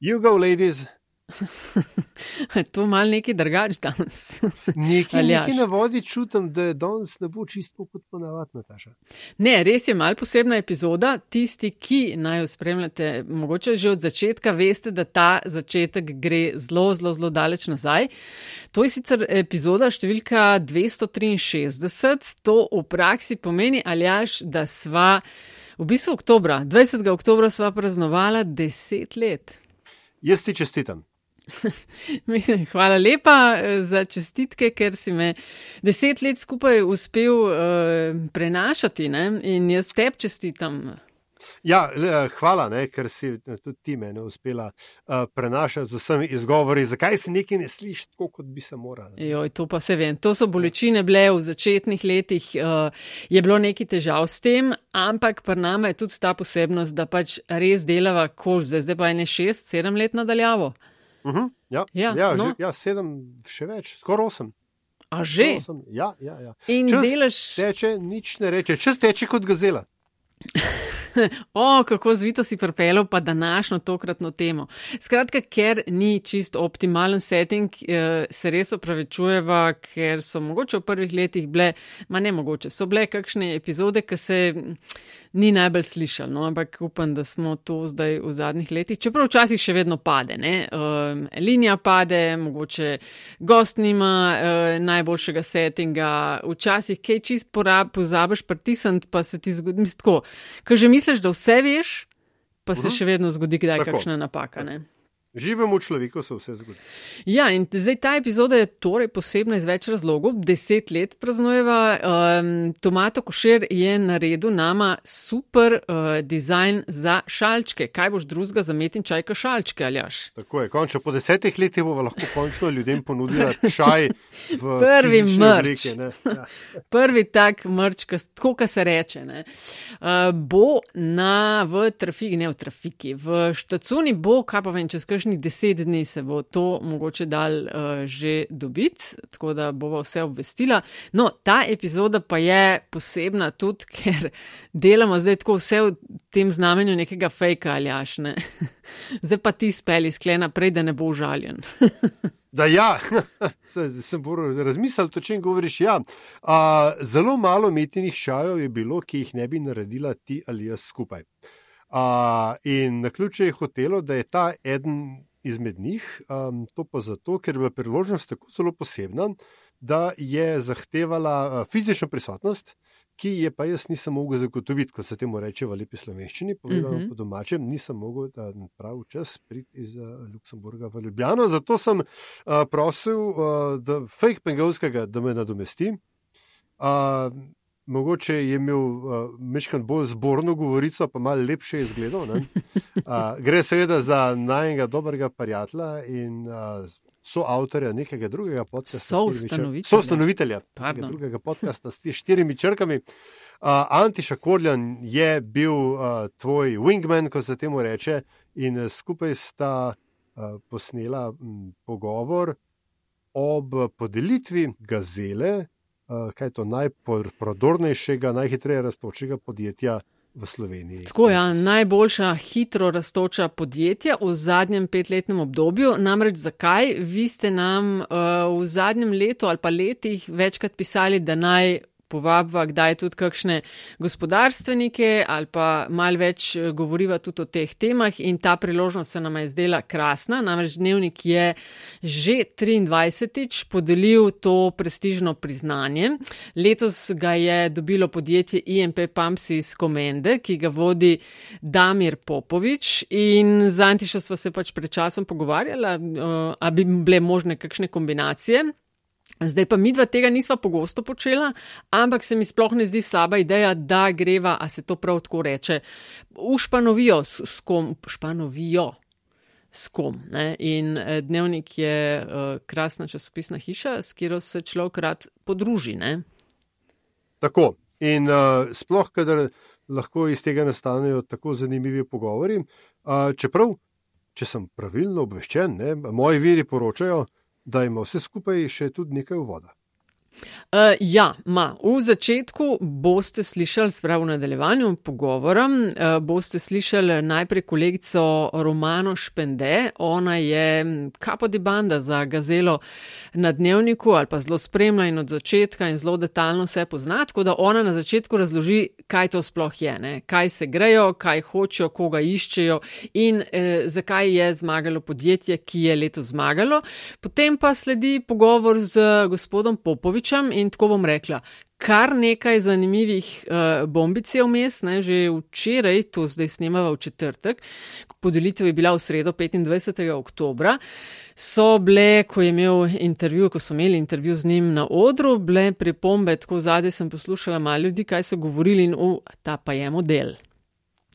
You go, ladies. to mal neki drugač danes. nekaj, nekaj na vodi čutim, da danes ne bo čisto kot ponavadi, Nataša. Ne, res je mal posebna epizoda. Tisti, ki naj jo spremljate, mogoče že od začetka, veste, da ta začetek gre zelo, zelo, zelo daleč nazaj. To je sicer epizoda številka 263. To v praksi pomeni, aljaš, da sva v bistvu oktobra, 20. oktobra sva praznovala 10 let. Jaz ti čestitam. Mislim, hvala lepa eh, za čestitke, ker si me deset let skupaj uspel uh, prenašati ne? in jaz te čestitam. Ja, eh, hvala, ne, ker si tudi ti meni uspela uh, prenašati z vsemi izgovori, zakaj si nekaj ne slišiš tako, kot bi se moral. Joj, to pa se vem. To so bolečine bile v začetnih letih, uh, je bilo nekaj težav s tem, ampak pri nama je tudi ta posebnost, da pač res delava kož, zdaj pa je ne šest, sedem let nadaljavo. Uh mhm, -huh, ja, ja, ja, no. že, ja, sedem, še več, skoraj osem. A že? Ja, ja, ja. In čas delaš. Teče, nič ne reče, čez teče kot gazela. o, kako zvito si pripeljal pa današnjo tokratno temo. Skratka, ker ni čist optimalen setting, eh, se res opravičujeva, ker so mogoče v prvih letih bile, ma ne mogoče, so bile kakšne epizode, ki se ni najbolj slišal, no, ampak upam, da smo to zdaj v zadnjih letih, čeprav včasih še vedno pade, ne, uh, linija pade, mogoče gost nima uh, najboljšega settinga, včasih kaj čist porab, pozabiš pritisniti, pa se ti zgodi, misli tako, ker že misliš, da vse veš, pa se uh mhm. -huh. še vedno zgodi kdaj Tako. kakšna napaka, ne. Živemo v človeku, se vse zgodi. Ja, in zdaj ta epizoda je torej posebna iz več razlogov. Deset let praznujeva. Um, Tomato Košer je naredil nama super uh, dizajn za šalčke. Kaj boš drugega za metin čajka šalčke, aljaš? Tako je, končno po desetih letih bomo lahko končno ljudem ponudili čaj v prvi mrč. Ja. prvi tak mrč, tako ka se reče. Uh, bo na, v trafiki, ne v trafiki, v štacuni bo, kaj pa vem, čez kaj kakšnih deset dni se bo to mogoče dal uh, že dobiti, tako da bova vse obvestila. No, ta epizoda pa je posebna tudi, ker delamo zdaj tako vse v tem znamenju nekega fejka ali ašne. zdaj pa ti speli skle naprej, da ne bo užaljen. Da, ja, sem razmislil, o čem govoriš. Ja. A, zelo malo metinih čajev je bilo, ki jih ne bi naredila ti ali jaz skupaj. Uh, in na ključe je hotelo, da je ta eden izmed njih, um, to pa zato, ker je bila priložnost tako zelo posebna, da je zahtevala uh, fizično prisotnost, ki je pa jaz nisem mogel zagotoviti, kot se temu reče v lepi slovenščini, povedano uh mhm. -huh. po domačem, nisem mogel da prav čas priti iz uh, Luksemburga v Ljubljano. Zato sem uh, prosil, uh, da fake pengovskega, da me nadomesti. Uh, mogoče je imel uh, mečkan bolj zborno govorico, pa malo lepše izgledal. Uh, gre seveda za najnega dobrega prijatelja in uh, so avtorja nekega drugega podcasta. So ustanovitelja. So ustanovitelja drugega podcasta s štirimi črkami. Uh, Antiša Korljan je bil uh, tvoj wingman, ko se temu reče, in uh, skupaj sta uh, posnela m, pogovor ob podelitvi gazele kaj je to najprodornejšega, najhitreje raztočega podjetja v Sloveniji. Tako je, ja, najboljša hitro raztoča podjetja v zadnjem petletnem obdobju. Namreč zakaj? Vi ste nam uh, v zadnjem letu ali pa letih večkrat pisali, da naj povabiva, kdaj tudi kakšne gospodarstvenike ali pa mal več eh, govoriva tudi o teh temah in ta priložnost se nam je zdela krasna. Namreč dnevnik je že 23. podelil to prestižno priznanje. Letos ga je dobilo podjetje IMP Pumps iz Komende, ki ga vodi Damir Popovič in z Antišo sva se pač pred časom pogovarjala, uh, a bi bile možne kakšne kombinacije. Zdaj pa mi dva tega nisva pogosto počela, ampak se mi sploh ne zdi slaba ideja, da greva, a se to prav tako reče, v Španovijo s, s kom, Španovijo s kom. Ne? In eh, dnevnik je uh, krasna časopisna hiša, s katero se človek rad podruži. Ne? Tako. In uh, sploh, kadar lahko iz tega nastanejo tako zanimivi pogovori. Uh, čeprav, če sem pravilno obveščen, ne, moji viri poročajo, da ima vse skupaj še tudi nekaj voda. Uh, ja, ma. v začetku boste slišali, spravo v nadaljevanju pogovora, uh, boste slišali najprej kolegico Romano Špende. Ona je kapo di banda za gazelo na dnevniku ali pa zelo spremlja in od začetka in zelo detaljno vse pozna. Tako da ona na začetku razloži, kaj to sploh je, ne? kaj se grejo, kaj hočejo, koga iščejo in eh, zakaj je zmagalo podjetje, ki je leto zmagalo. Potem pa sledi pogovor z gospodom Popovičem in tako bom rekla. Kar nekaj zanimivih uh, bombic je vmes, ne, že včeraj, to zdaj snemava v četrtek, podelitev je bila v sredo 25. oktober, so bile, ko je imel intervju, ko so imeli intervju z njim na odru, bile pripombe, tako zadaj sem poslušala malo ljudi, kaj so govorili in uh, ta pa je model.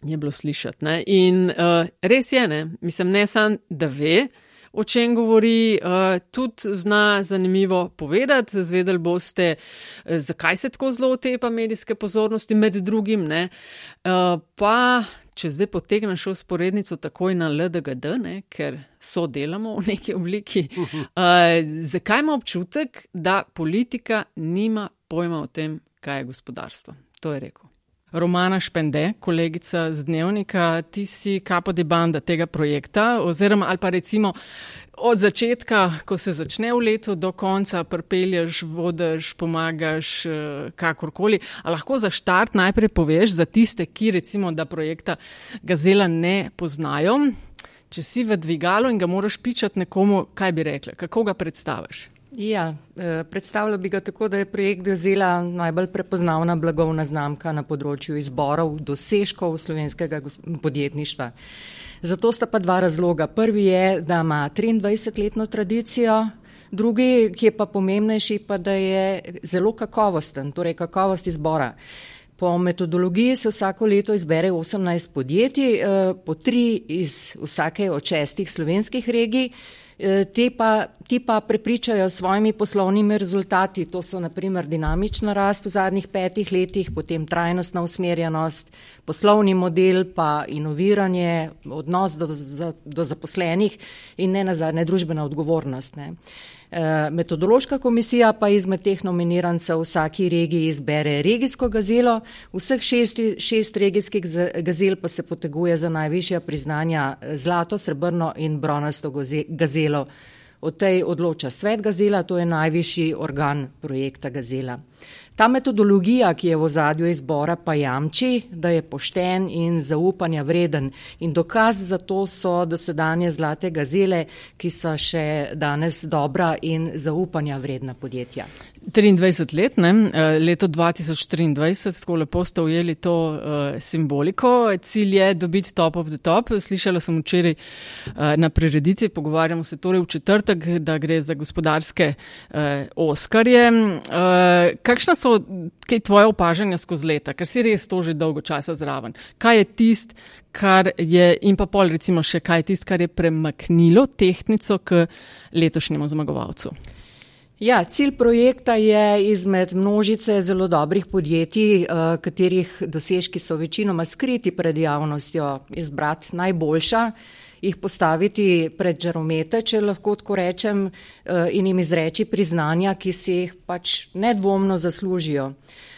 Je bilo slišati. Ne? In uh, res je, ne? mislim, ne samo, da ve, o čem govori, uh, tudi zna zanimivo povedati. Zvedeli boste, uh, zakaj se tako zelo otepa medijske pozornosti, med drugim. Uh, pa, če zdaj potegnem še usporednico takoj na LDGD, ne, ker so delamo v neki obliki, uh, zakaj ima občutek, da politika nima pojma o tem, kaj je gospodarstvo. To je rekel. Romana Špende, kolegica z dnevnika, ti si kapo de banda tega projekta, oziroma ali pa recimo od začetka, ko se začne v letu, do konca pripelješ, vodiš, pomagaš, eh, kakorkoli. A lahko za štart najprej poveš za tiste, ki recimo da projekta Gazela ne poznajo, če si v dvigalu in ga moraš pičati nekomu, kaj bi rekla, kako ga predstaviš? Ja, eh, predstavljal bi ga tako, da je projekt Gazela najbolj prepoznavna blagovna znamka na področju izborov, dosežkov slovenskega podjetništva. Zato sta pa dva razloga. Prvi je, da ima 23-letno tradicijo, drugi, ki je pa pomembnejši, pa da je zelo kakovosten, torej kakovost izbora. Po metodologiji se vsako leto izbere 18 podjetij, eh, po tri iz vsake od šestih slovenskih regij. Eh, te pa, ti pa prepričajo s svojimi poslovnimi rezultati, to so naprimer dinamična rast v zadnjih petih letih, potem trajnostna usmerjenost, poslovni model, pa inoviranje, odnos do, do zaposlenih in ne nazadnje družbena odgovornost. Ne. Eh, metodološka komisija pa izmed teh nominirancev v vsaki regiji izbere regijsko gazelo, vseh šest, šest regijskih gazel pa se poteguje za najvišja priznanja eh, zlato, srebrno in bronasto gazelo. O tej odloča svet gazela, to je najvišji organ projekta gazela. Ta metodologija, ki je v zadju izbora, pa jamči, da je pošten in zaupanja vreden. In dokaz za to so dosedanje zlate gazele, ki so še danes dobra in zaupanja vredna podjetja. 23 let, ne? Eh, leto 2023, tako lepo ste ujeli to uh, simboliko. Cilj je dobiti top of the top. Slišala sem včeraj uh, na prireditvi, pogovarjamo se torej v četrtek, da gre za gospodarske uh, oskarje. Uh, kakšna so kaj tvoje opažanja skozi leta, ker si res to že dolgo časa zraven? Kaj je tist, kar je in pa pol recimo še kaj je tist, kar je premaknilo tehtnico k letošnjemu zmagovalcu? Ja, cilj projekta je izmed množice zelo dobrih podjetij, eh, katerih dosežki so večinoma skriti pred javnostjo, izbrati najboljša, jih postaviti pred žaromete, če lahko tako rečem, eh, in jim izreči priznanja, ki si jih pač nedvomno zaslužijo.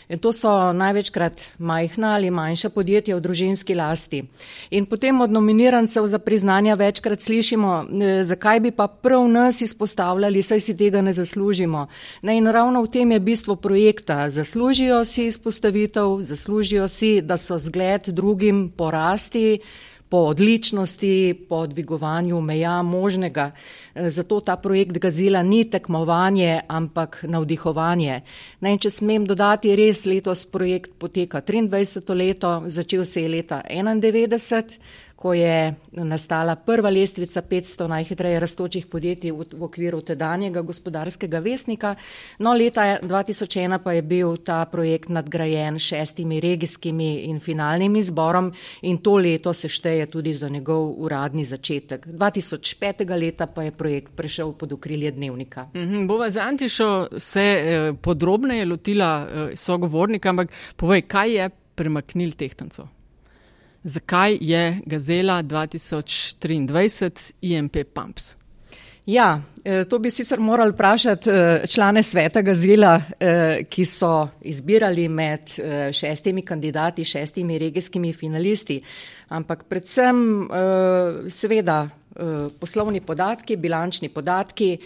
In to so največkrat majhna ali manjša podjetja v družinski lasti. In potem od nominirancev za priznanja večkrat slišimo, zakaj bi pa prav nas izpostavljali, saj si tega ne zaslužimo. Ne, in ravno v tem je bistvo projekta. Zaslužijo si izpostavitev, zaslužijo si, da so zgled drugim porasti po odličnosti, po dvigovanju meja možnega. E, zato ta projekt Gazila ni tekmovanje, ampak navdihovanje. Naj, če smem dodati, res letos projekt poteka 23. leto, začel se je leta 91 ko je nastala prva lestvica 500 najhitreje rastočih podjetij v, v okviru tedanjega gospodarskega vesnika. No, leta 2001 pa je bil ta projekt nadgrajen šestimi regijskimi in finalnim izborom in to leto se šteje tudi za njegov uradni začetek. 2005. leta pa je projekt prešel pod okrilje dnevnika. Mhm, bova za Antišo se eh, podrobneje lotila eh, sogovornika, ampak povej, kaj je premaknil tehtanco? Zakaj je Gazela 2023 IMP Pumps. Ja, eh, to bi sicer morali vprašati eh, člane sveta Gazela, eh, ki so izbirali med šestimi kandidati, šestimi regijskimi finalisti, ampak predvsem seveda poslovni podatki, bilančni podatki,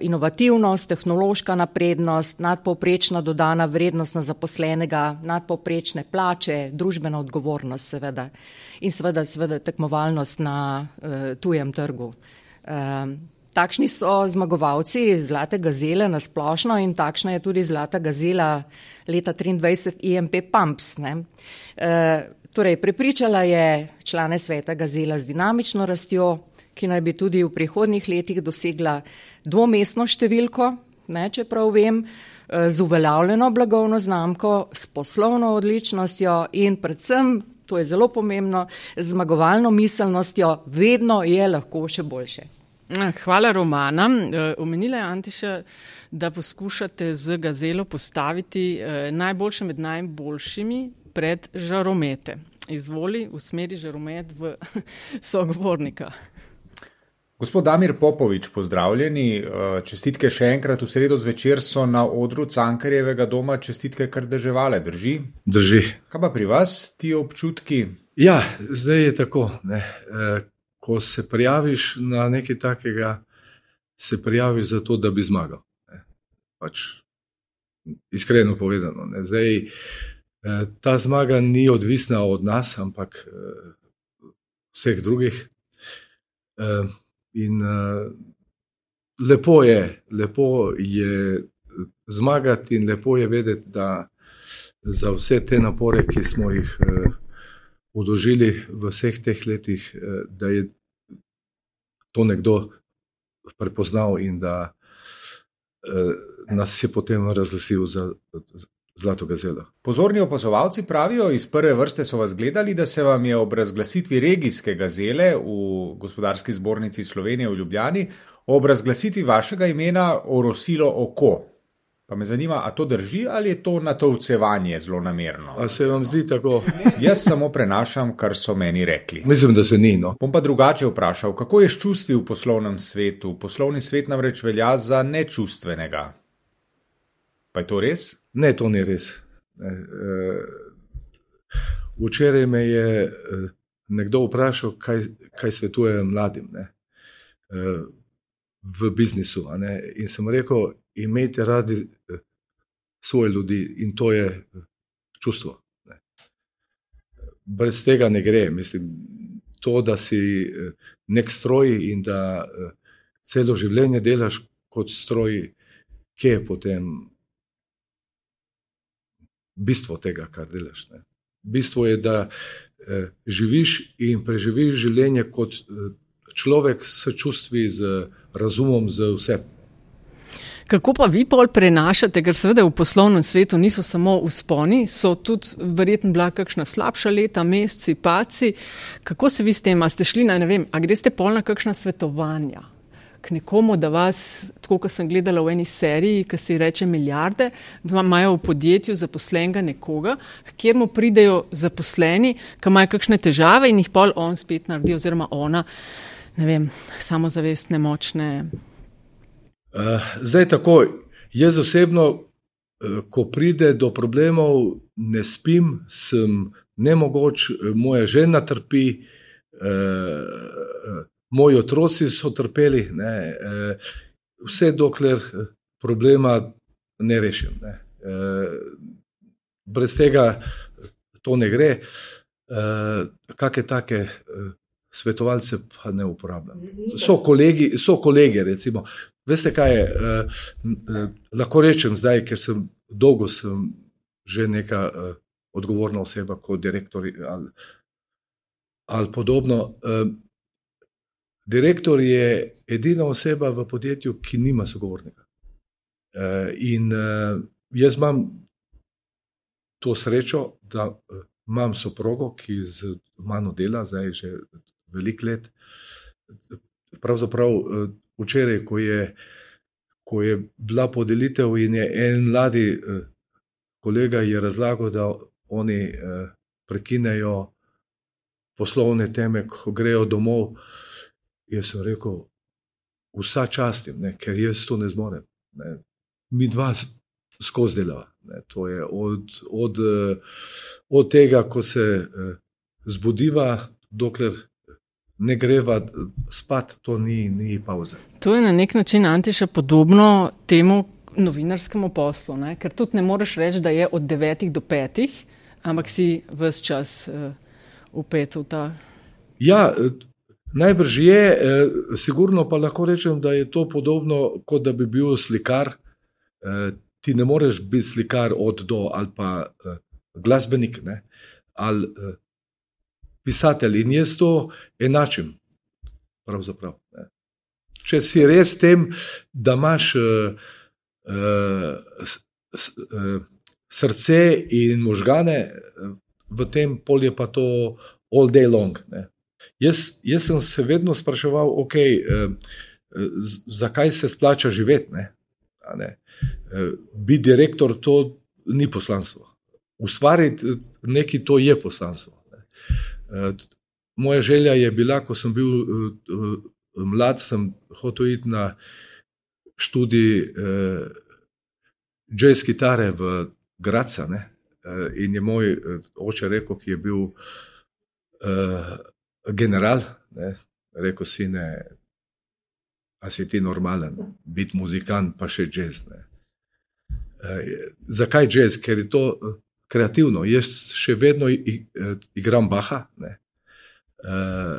inovativnost, tehnološka naprednost, nadpovprečna dodana vrednost na zaposlenega, nadpovprečne plače, družbena odgovornost seveda in seveda, seveda tekmovalnost na tujem trgu. Um, takšni so zmagovalci Zlate gazele na splošno in takšna je tudi Zlata gazela leta 23 IMP Pumps. E, torej, prepričala je člane sveta gazela z dinamično rastjo, ki naj bi tudi v prihodnih letih dosegla dvomestno številko, ne, če prav vem, e, z uveljavljeno blagovno znamko, s poslovno odličnostjo in predvsem, to je zelo pomembno, z zmagovalno miselnostjo, vedno je lahko še boljše. Ah, hvala, Romana. Eh, omenila je Antiša, da poskušate z gazelo postaviti eh, najboljše med najboljšimi pred žaromete. Izvoli v smeri žaromet v sogovornika. Gospod Damir Popovič, pozdravljeni. Eh, čestitke še enkrat v sredo zvečer so na odru Cankarjevega doma. Čestitke kar drževale, drži? Drži. Kaj pa pri vas ti občutki? Ja, zdaj je tako. Ne ko se prijaviš na nekaj takega, se prijaviš za to, da bi zmagal. Pač, iskreno povedano. Ne. Zdaj, eh, ta zmaga ni odvisna od nas, ampak eh, vseh drugih. Eh, in lepo je, lepo je zmagati, in lepo je vedeti, da za vse te napore, ki smo jih uložili v vseh teh letih, da je to nekdo prepoznal in da eh, nas je potem razglasil za zlato gazelo. Pozorni opazovalci pravijo, iz prve vrste so vas gledali, da se vam je ob razglasitvi regijske gazele v gospodarski zbornici Slovenije v Ljubljani, ob razglasitvi vašega imena orosilo oko. Pa me zanima, a to drži ali je to natolcevanje zelo namerno? A se vam zdi tako? Jaz samo prenašam, kar so meni rekli. Mislim, da se ni. No. Bom pa drugače vprašal, kako je s čustvi v poslovnem svetu? Poslovni svet namreč velja za nečustvenega. Pa je to res? Ne, to ni res. Ne, uh, včeraj me je uh, nekdo vprašal, kaj, kaj svetuje mladim uh, v biznisu. In sem rekel, imejte radi eh, svoje ljudi in to je čustvo. Ne. Brez tega ne gre. Mislim, to, da si nek stroj in da celo življenje delaš kot stroj, kje je potem bistvo tega, kar delaš. Ne. Bistvo je, da eh, živiš in preživiš življenje kot eh, človek s čustvi, z razumom, z vsem. Kako pa vi pol prenašate, ker seveda v poslovnem svetu niso samo usponi, so tudi verjetno bila kakšna slabša leta, meseci, paci. Kako se vi s tem, a ste šli na ne vem, a greste pol na kakšna svetovanja? K nekomu, da vas, tako kot sem gledala v eni seriji, ki se reče milijarde, imajo v podjetju zaposlenega nekoga, kjer mu pridejo zaposleni, ki imajo kakšne težave in jih pol on spet naredi oziroma ona, ne vem, samozavestne, močne. Uh, zdaj tako, jaz osebno, uh, ko pride do problemov, ne spim, sem nemogoč, moja žena trpi, uh, moji otroci so trpeli, ne, uh, vse dokler problema ne rešim. Ne. Uh, brez tega to ne gre. Kakšne take svetovalce pa ne uporabljam. So kolegi, so kolege, recimo, Veste, kaj je? Uh, uh, lahko rečem zdaj, ker sem dolgo sem že neka uh, odgovorna oseba, kot direktor ali, ali podobno. Direktor je edina oseba v podjetju, ki nima sogovornika. Uh, in uh, jaz imam to srečo, da uh, imam soprogo, ki z mano dela, zdaj že veliko let. Pravzaprav. Včeraj, ko je, ko je bila podelitev in je en mladi kolega razlagal, da oni prekinejo poslovne teme, ko grejo domov. Jaz sem rekel, vsa častim, ne, ker jaz to ne zmorem. Ne. Mi dva skozi delava. Ne. To je od, od, od tega, ko se zbudiva, dokler ne greva spat, to ni, ni pauza. To je na nek način antiša podobno temu novinarskemu poslu, ne? ker tudi ne moreš reči, da je od devetih do petih, ampak si vse čas uh, upet v ta. Ja, najbrž je, eh, sigurno pa lahko rečem, da je to podobno, kot da bi bil slikar. Eh, ti ne moreš biti slikar od do ali pa eh, glasbenik ne? ali eh, pisatelj. In jaz to enačim. Če si res tem, da imaš uh, uh, uh, srce in možgane, v tem polju pa to all day long. Jaz, jaz sem se vedno spraševal, okay, uh, z, zakaj se splača živeti. Ne? Ne? Uh, biti direktor, to ni poslanstvo. Ustvariti nekaj, to je poslanstvo. Ne? Eh, moja želja je bila, ko sem bil eh, eh, mlad, sem hotel iti na študij jazz kitare v Graca. Ne? In je moj oče rekel, ki je bil general, ne? rekel si ne. A si ti normalen, biti muzikant, pa še jazz. E, zakaj jazz? Ker je to kreativno. Jaz še vedno igram Baha, uh,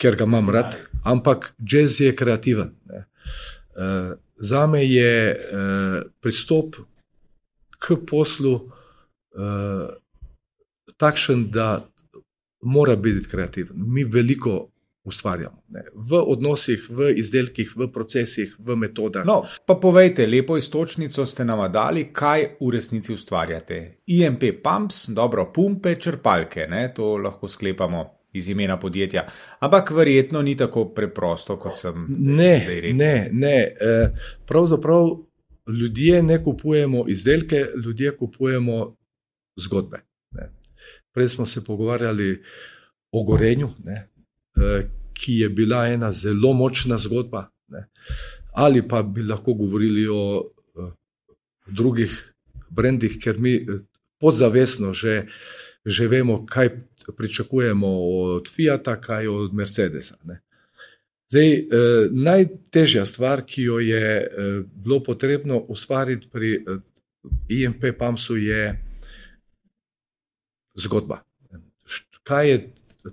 ker ga imam rad, ampak jazz je kreativen. Uh, Za me je uh, pristop k poslu uh, takšen, da mora biti kreativen. Mi veliko ustvarjamo. Ne? V odnosih, v izdelkih, v procesih, v metodah. No, pa povejte, lepo istočnico ste nam dali, kaj v resnici ustvarjate. IMP pumps, dobro, pumpe, črpalke, ne? to lahko sklepamo. Iz imena podjetja. Ampak verjetno ni tako preprosto, kot sem ne, rekel. Ne, ne. E, pravzaprav ljudje ne kupujemo izdelke, ljudje kupujemo zgodbe. Prej smo se pogovarjali o gorenju, ne. Eh, ki je bila ena zelo močna zgodba, ne? ali pa bi lahko govorili o uh, drugih brendih, ker mi eh, podzavestno že, že vemo, kaj pričakujemo od Fiata, kaj od Mercedesa. Ne? Zdaj, eh, najtežja stvar, ki jo je eh, bilo potrebno ustvariti pri eh, IMP PAMS-u, je zgodba. Kaj je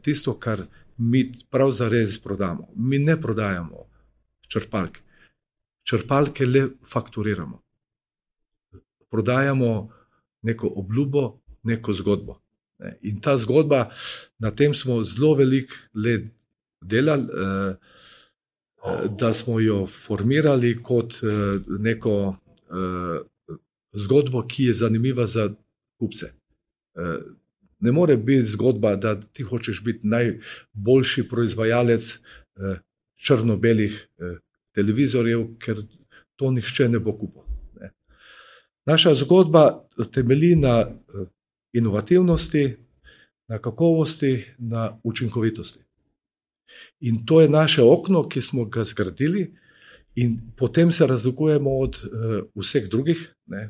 tisto, kar mi pravzaprav prodamo. Mi ne prodajamo črpalke, črpalke le fakturiramo. Prodajamo neko obljubo, neko zgodbo. In ta zgodba, na tem smo zelo veliko let delali, eh, eh, da smo jo formirali kot eh, neko zgodbo, ki je zanimiva za kupce. Ne more biti zgodba, da ti hočeš biti najboljši proizvajalec eh, črno-belih eh, televizorjev, ker to nihče ne bo kupil. Ne. Naša zgodba temelji na eh, inovativnosti, na kakovosti, na učinkovitosti. In to je naše okno, ki smo ga zgradili, in potem se razlikujemo od vseh drugih ne,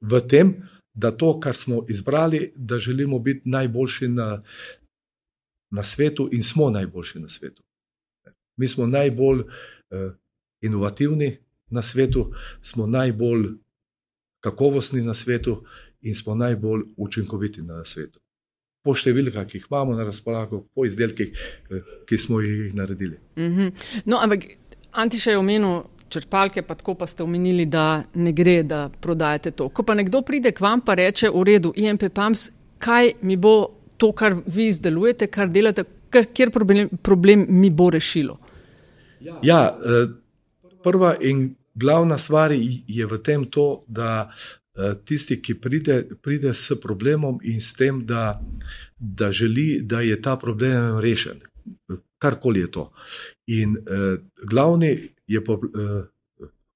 v tem, da to, kar smo izbrali, da želimo biti najboljši na, na svetu in smo najboljši na svetu. Mi smo najbolj uh, inovativni na svetu, smo najbolj kakovostni na svetu in smo najbolj učinkoviti na svetu. Po številkah, ki jih imamo na razpolago, po izdelkih, eh, ki smo jih naredili. Mm -hmm. No, ampak Antiš je omenil črpalke, pa tako pa ste omenili, da ne gre, da prodajate to. Ko pa nekdo pride k vam in reče: V redu, IMP PAMS, kaj mi bo to, kar vi izdelujete, kar delate, kjer problem, problem mi bo rešilo? Ja, eh, prva in glavna stvar je v tem, to, da eh, tisti, ki pride, pride s problemom in s tem, da, da želi, da je ta problem rešen. Karkoli je to. In eh, glavni je po, eh,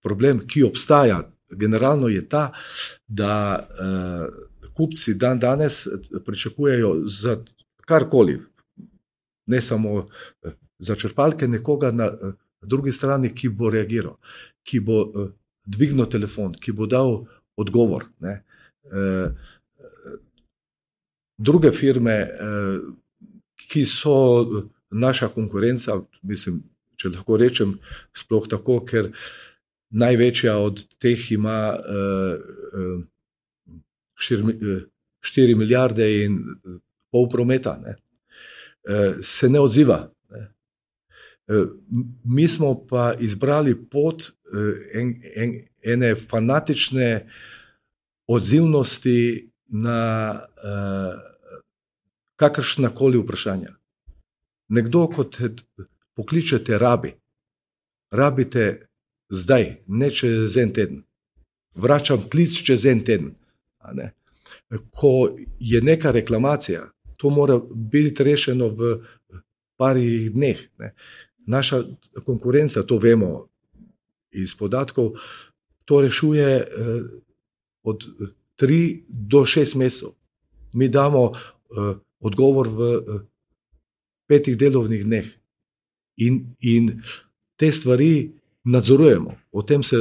problem, ki obstaja, generalno je ta, da eh, kupci dan danes pričakujejo za karkoli, ne samo eh, za črpalke, nekoga, na, na drugi strani, ki bo reagiral, ki bo uh, dvignil telefon, ki bo dal odgovor. Uh, druge firme, uh, ki so naša konkurenca, mislim, če lahko rečem, sploh tako, ker največja od teh ima uh, uh, 4 milijarde in pol prometa, ne, uh, se ne odziva. Ne. Uh, mi smo pa izbrali pot uh, en, en, ene fanatične odzivnosti na uh, kakršna koli vprašanja. Nekdo, kot pokličete, rabi, rabite zdaj, ne čez en teden. Vračam klic čez en teden. Ko je neka reklamacija, to mora biti rešeno v parih dneh. Ne. Naša konkurenca, to vemo iz podatkov, to rešuje eh, od tri do šest mesecev. Mi damo eh, odgovor v eh, petih delovnih dneh. In, in te stvari nadzorujemo, o tem se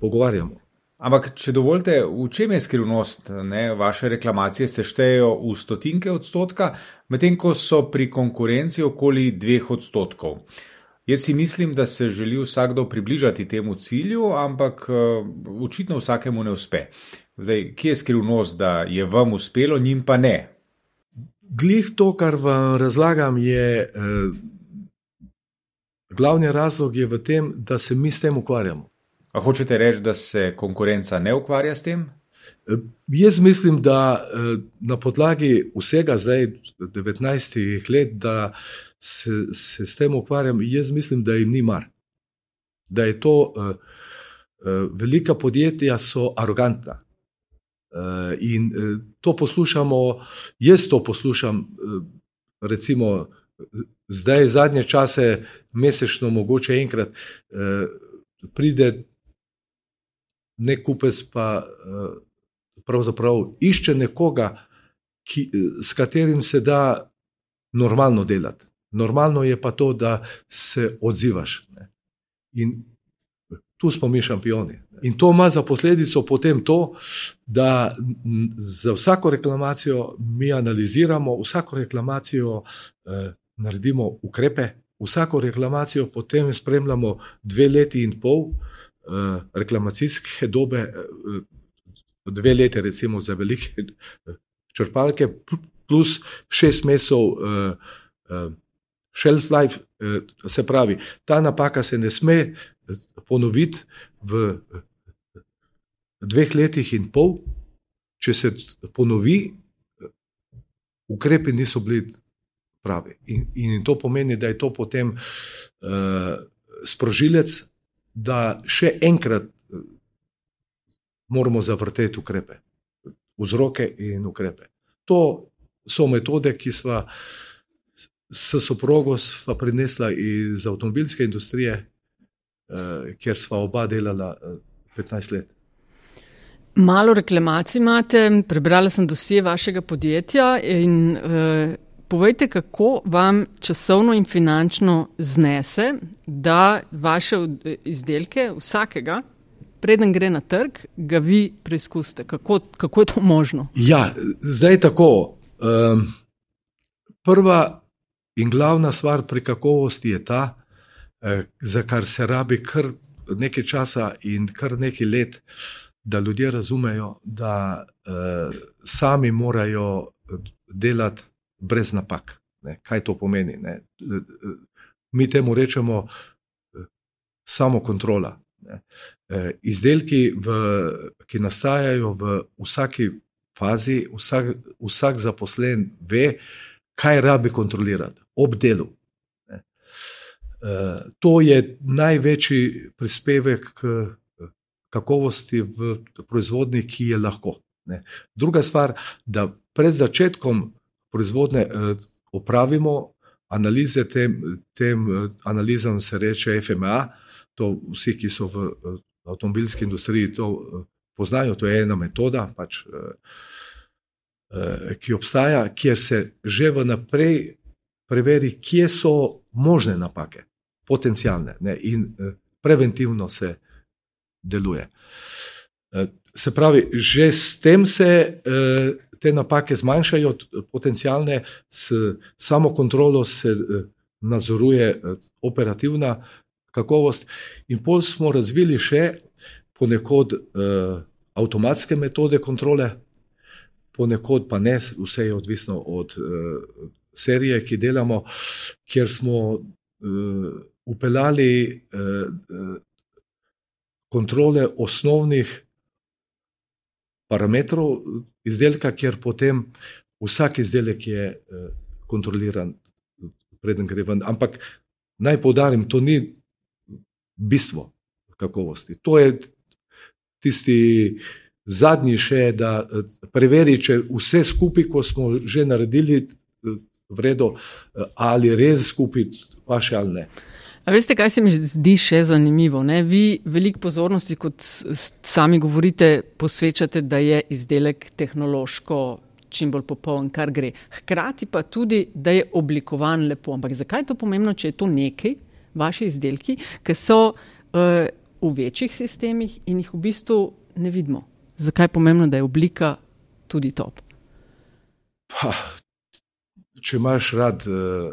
pogovarjamo. Ampak, če dovolite, v čem je skrivnost? Ne? Vaše reklamacije se štejejo v stotinke odstotka, medtem ko so pri konkurenci okoli dveh odstotkov. Jaz si mislim, da se želi vsakdo približati temu cilju, ampak očitno vsakemu ne uspe. Zdaj, kje je skrivnost, da je vam uspelo, njim pa ne? Glih to, kar vam razlagam, je eh, glavni razlog je v tem, da se mi s tem ukvarjamo. A hočete reči, da se konkurenca ne ukvarja s tem? Eh, jaz mislim, da eh, na podlagi vsega zdaj 19 let, da se, se s tem ukvarjam, jaz mislim, da jim ni mar. Da je to, uh, velika podjetja so arogantna. In to poslušamo, jaz to poslušam, recimo, zdaj, zadnje čase, mesečno, mogoče enkrat, uh, pride nek kupec, pa uh, pravzaprav išče nekoga, ki, s katerim se da normalno delati. Normalno je pa to, da se odzivaš. Ne. In tu smo mi šampioni. In to ima za posledico potem to, da za vsako reklamacijo mi analiziramo, vsako reklamacijo eh, naredimo ukrepe, vsako reklamacijo potem spremljamo dve leti in pol eh, reklamacijske dobe, eh, dve leti, recimo za velike eh, črpalke, plus šest mesecev. Eh, eh, Shelf life, eh, se pravi, ta napaka se ne sme ponoviti v dveh letih in pol, če se ponovi, ukrepi niso bili pravi. In, in to pomeni, da je to potem uh, sprožilec, da še enkrat moramo zavrteti ukrepe, vzroke in ukrepe. To so metode, ki smo s soprogo prinesla iz avtomobilske industrije, uh, kjer sva oba delala uh, eh, 15 let. Malo reklamacij imate, prebrala sem dosje vašega podjetja in uh, povejte, kako vam časovno in finančno znese, da vaše izdelke, vsakega, preden gre na trg, ga vi preizkusite. Kako, kako je to možno? Ja, zdaj je tako. Um, prva in glavna stvar pri kakovosti je ta, Eh, za kar se rabi kar nekaj časa in kar nekaj let, da ljudje razumejo, da uh, sami morajo delati brez napak. Ne? Kaj to pomeni? Ne? Mi temu rečemo samo kontrola. Izdelki, v, ki nastajajo v vsaki fazi, vsak, vsak zaposlen ve, kaj rabi kontrolirati ob delu. Eh, to je največji prispevek k kakovosti v proizvodnji, ki je lahko. Ne. Druga stvar, da pred začetkom proizvodnje eh, opravimo analize, tem, tem eh, analizam se reče FMA. To vsi, ki so v avtomobilski industriji, to poznajo. To je ena metoda, pač, ki obstaja, kjer se že vnaprej preveri, kje so možne napake. potencijalne ne, in preventivno se deluje. Se pravi, že s tem se te napake zmanjšajo, potencijalne, s samo kontrolo se nadzoruje operativna kakovost, in pol smo razvili še ponekod avtomatske metode kontrole, ponekod pa ne, vse je odvisno od uh, serije, ki delamo, kjer smo uh, upeljali uh, kontrole osnovnih parametrov izdelka, kjer potem vsak izdelek je uh, kontroliran, preden gre ven. Ampak naj poudarim, to ni bistvo kakovosti. To je tisti zadnji še, da eh, preveri, če vse skupaj, ko smo že naredili, eh, vredo, eh, ali res skupaj, pa še ali ne. A veste, kaj se mi zdi še zanimivo? Ne? Vi veliko pozornosti, kot sami govorite, posvečate, da je izdelek tehnološko čim bolj popoln, kar gre. Hkrati pa tudi, da je oblikovan lepo. Ampak zakaj je to pomembno, če je to nekaj, vaši izdelki, ki so uh, v večjih sistemih in jih v bistvu ne vidimo? zakaj je pomembno, da je oblika tudi top? Pa, če imaš rad uh,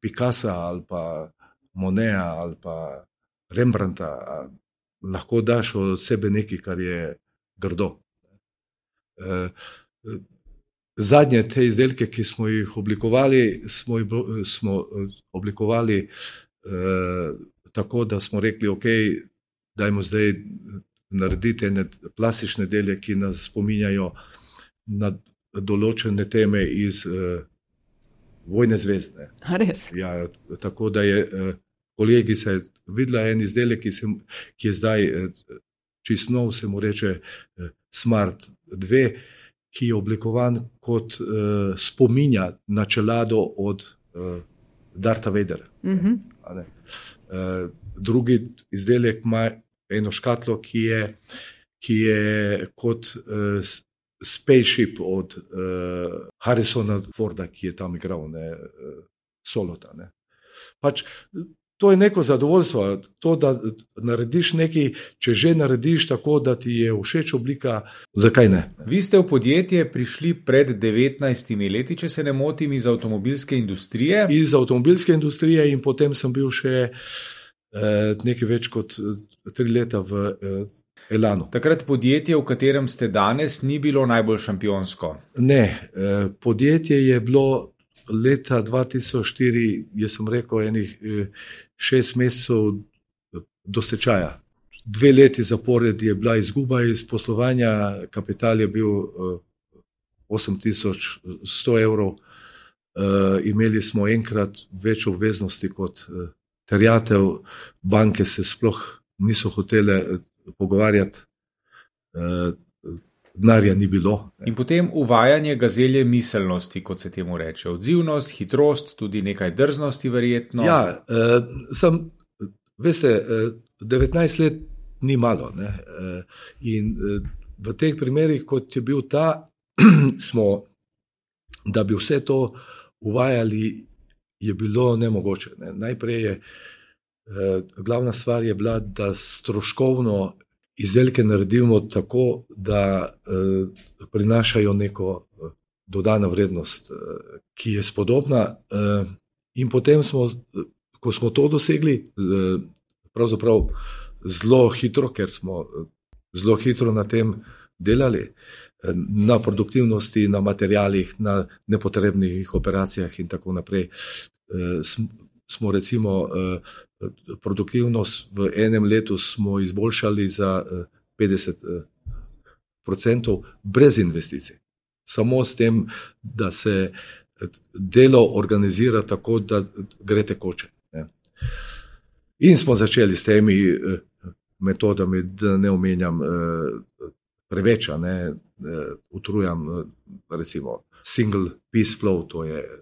Picasa ali pa Moneta ali pa Rembrandta, lahko daš od sebe nekaj, kar je grdo. Uh, Zadnje te izdelke, ki smo jih oblikovali, smo, jih, smo oblikovali eh, tako, da smo rekli, ok, dajmo zdaj narediti ene plastične dele, ki nas spominjajo na določene teme iz uh, Vojne zvezde. Ja, tako da je uh, kolegica videla en izdelek, ki, se, ki je zdaj uh, čist nov, se mu reče uh, Smart 2, ki je oblikovan kot uh, spominja na čelado od uh, Darta Vedera. Uh -huh. uh, drugi izdelek ima eno škatlo, ki je, ki je kot uh, spaceship od uh, Harrisona Forda, ki je tam igral, ne uh, solota. Ne. Pač, To je neko zadovoljstvo, to, da narediš nekaj, če že narediš tako, da ti je všeč oblika, zakaj ne? Vi ste v podjetje prišli pred 19 leti, če se ne motim, iz avtomobilske industrije. Iz avtomobilske industrije, in potem sem bil še eh, nekaj več kot tri leta v eh, Elanu. Takrat podjetje, v katerem ste danes, ni bilo najbolj šampionsko. Ne, eh, podjetje je bilo leta 2004, jaz sem rekel, enih eh, šest mesecev do stečaja. Dve leti zapored je bila izguba iz poslovanja, kapital je bil 8100 evrov, imeli smo enkrat več obveznosti kot terjatev, banke se sploh niso hotele eh, pogovarjati, eh, denarja ni bilo. In potem uvajanje gazelje miselnosti, kot se temu reče, odzivnost, hitrost, tudi nekaj drznosti, verjetno. Ja, eh, sem, veste, 19 let ni malo. Ne? In v teh primerih, kot je bil ta, smo, da bi vse to uvajali, je bilo nemogoče. Ne? Najprej je. Eh, glavna stvar je bila, da stroškovno izdelke naredimo tako, da eh, prinašajo neko eh, dodano vrednost, ki je spodobna. In potem smo, ko smo to dosegli, pravzaprav zelo hitro, ker smo zelo hitro na tem delali. Na produktivnosti, na materijalih, na nepotrebnih operacijah, in tako naprej. Smo, recimo, produktivnost v enem letu izboljšali za 50 odstotkov, brez investicij. Samo s tem, da se delo organizira tako, da gre tekoče. Ne. In smo začeli s temi metodami, da ne omenjam preveč, ne utrujam, recimo single piece flow, to je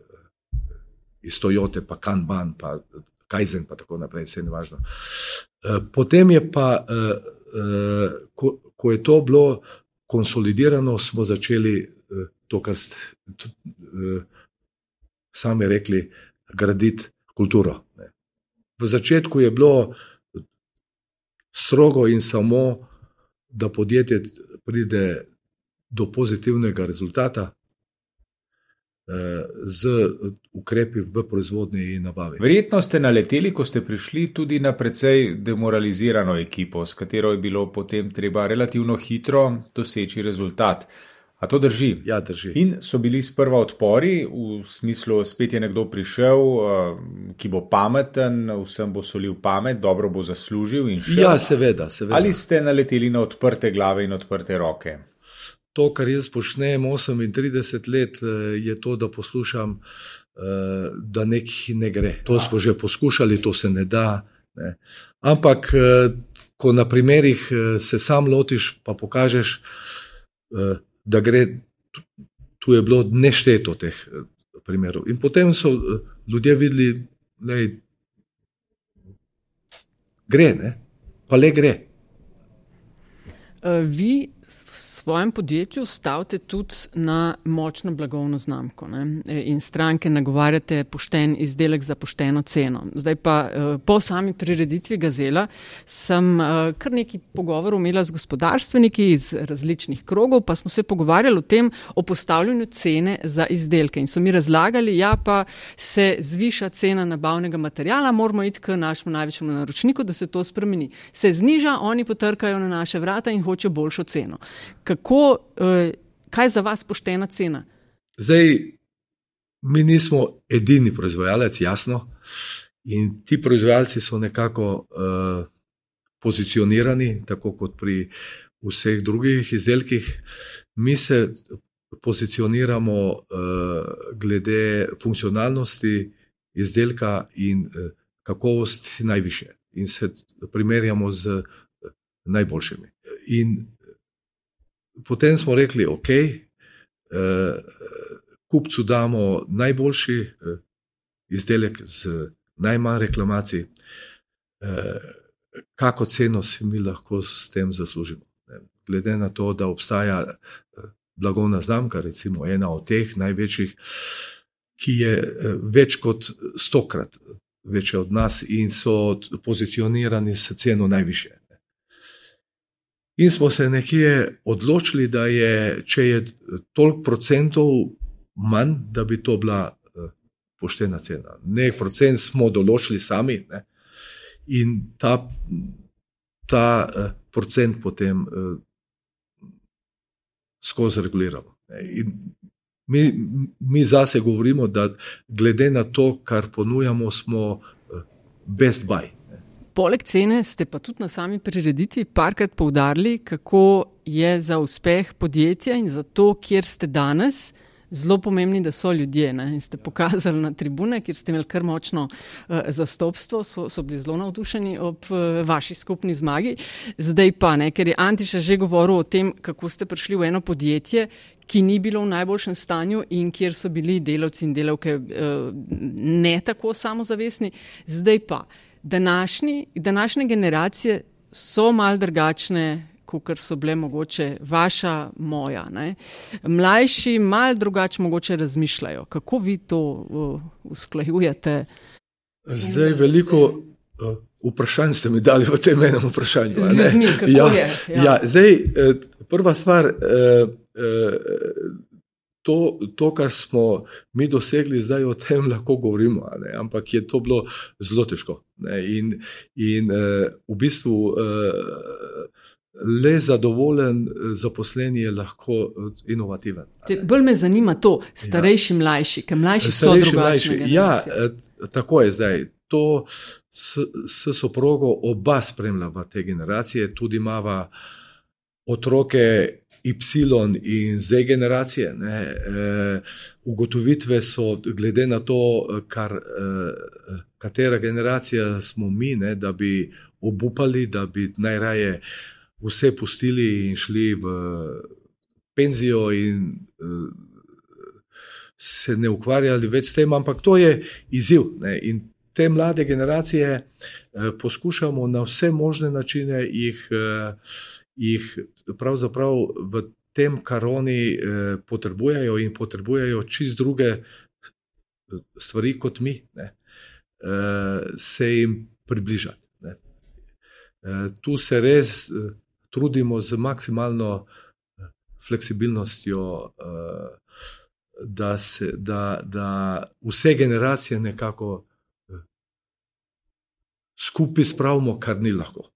iz Toyote, pa Kanban, pa Kajzen, pa tako naprej, vse je važno. Eh, potem je pa, eh, eh, ko, ko je to bilo konsolidirano, smo začeli to, kar ste sami rekli, graditi kulturo. v začetku je bilo strogo in samo, da podjetje pride do pozitivnega rezultata. Eh, z ukrepi v proizvodnji in nabavi. Verjetno ste naleteli, ko ste prišli tudi na precej demoralizirano ekipo, s katero je bilo potem treba relativno hitro doseči rezultat. A to drži? Ja, drži. In so bili sprva odpori, v smislu, spet je nekdo prišel, eh, ki bo pameten, vsem bo solil pamet, dobro bo zaslužil in še. Ja, seveda, seveda. Ali ste naleteli na odprte glave in odprte roke? To, kar jaz počnem 38 let, eh, je to, da poslušam, eh, da nekaj ne gre. To smo že poskušali, to se ne da. Ne. Ampak, ko na primerih se sam lotiš, pa pokažeš, da gre, tu je bilo nešteto teh eh, primerov. In potem so eh, ljudje videli, da gre, ne? pa le gre. Eh, vi svojem podjetju stavite tudi na močno blagovno znamko ne? E, in stranke nagovarjate pošten izdelek za pošteno ceno. Zdaj pa e, po sami prireditvi Gazela sem e, kar nekaj pogovorov imela z gospodarstveniki iz različnih krogov, pa smo se pogovarjali o tem, o postavljanju cene za izdelke in so mi razlagali, ja pa se zviša cena nabavnega materijala, moramo iti k našemu največjemu naročniku, da se to spremeni. Se zniža, oni potrkajo na naše vrata in hočejo boljšo ceno kako, uh, kaj za vas poštena cena? Zdaj, mi nismo edini proizvajalec, jasno. In ti proizvajalci so nekako uh, pozicionirani, tako kot pri vseh drugih izdelkih. Mi se pozicioniramo uh, glede funkcionalnosti izdelka in uh, kakovosti najviše, in se primerjamo z najboljšimi. In potem smo rekli, ok, eh, kupcu damo najboljši eh, izdelek z najmanj reklamacij, eh, kako ceno si mi lahko s tem zaslužimo. Glede na to, da obstaja blagovna znamka, recimo ena od teh največjih, ki je več kot stokrat večja od nas in so pozicionirani s ceno najviše. In smo se nekje odločili, da je, če je toliko procentov manj, da bi to bila uh, poštena cena. Nek procent smo določili sami ne? in ta, ta uh, procent potem uh, skozi reguliramo. Mi, mi zase govorimo, da glede na to, kar ponujamo, smo best buy. Poleg cene ste pa tudi na sami prireditvi parkrat poudarili, kako je za uspeh podjetja in za to, kjer ste danes, zelo pomembni, da so ljudje. Ne? In ste pokazali na tribune, kjer ste imeli kar močno uh, zastopstvo, so, so bili zelo navdušeni ob uh, vaši skupni zmagi. Zdaj pa, ne, ker je Antiša že govoril o tem, kako ste prišli v eno podjetje, ki ni bilo v najboljšem stanju in kjer so bili delavci in delavke uh, ne tako samozavestni. Zdaj pa današnji, današnje generacije so mal drugačne, kot so bile mogoče vaša, moja. Ne? Mlajši mal drugače mogoče razmišljajo. Kako vi to uh, usklajujete? Zdaj veliko uh, vprašanj ste mi dali v tem enem vprašanju. Ljudmi, ja, je, ja. Ja, zdaj, uh, prva stvar. Uh, uh, to, to, kar smo mi dosegli, zdaj o tem lahko govorimo, ampak je to bilo zelo težko. Ne? In, in uh, v bistvu uh, le zadovoljen zaposlen je lahko inovativen. Bolj me zanima to, starejši, ja. mlajši, kaj mlajši so drugačni. Ja, tako je zdaj. To s, s soprogo oba spremljava te generacije, tudi imava otroke Y in Z generacije. Ne, e, ugotovitve so, glede na to, kar, e, katera generacija smo mi, ne, da bi obupali, da bi najraje vse pustili in šli v penzijo in e, se ne ukvarjali več s tem, ampak to je izziv. Ne, in te mlade generacije e, poskušamo na vse možne načine jih. E, jih pravzaprav v tem, kar oni eh, potrebujejo, in potrebujejo čist druge eh, stvari kot mi. Ne. se jim približati. Ne. Tu se res trudimo z maksimalno fleksibilnostjo, da, se, da, da vse generacije nekako skupaj spravimo, kar ni lahko.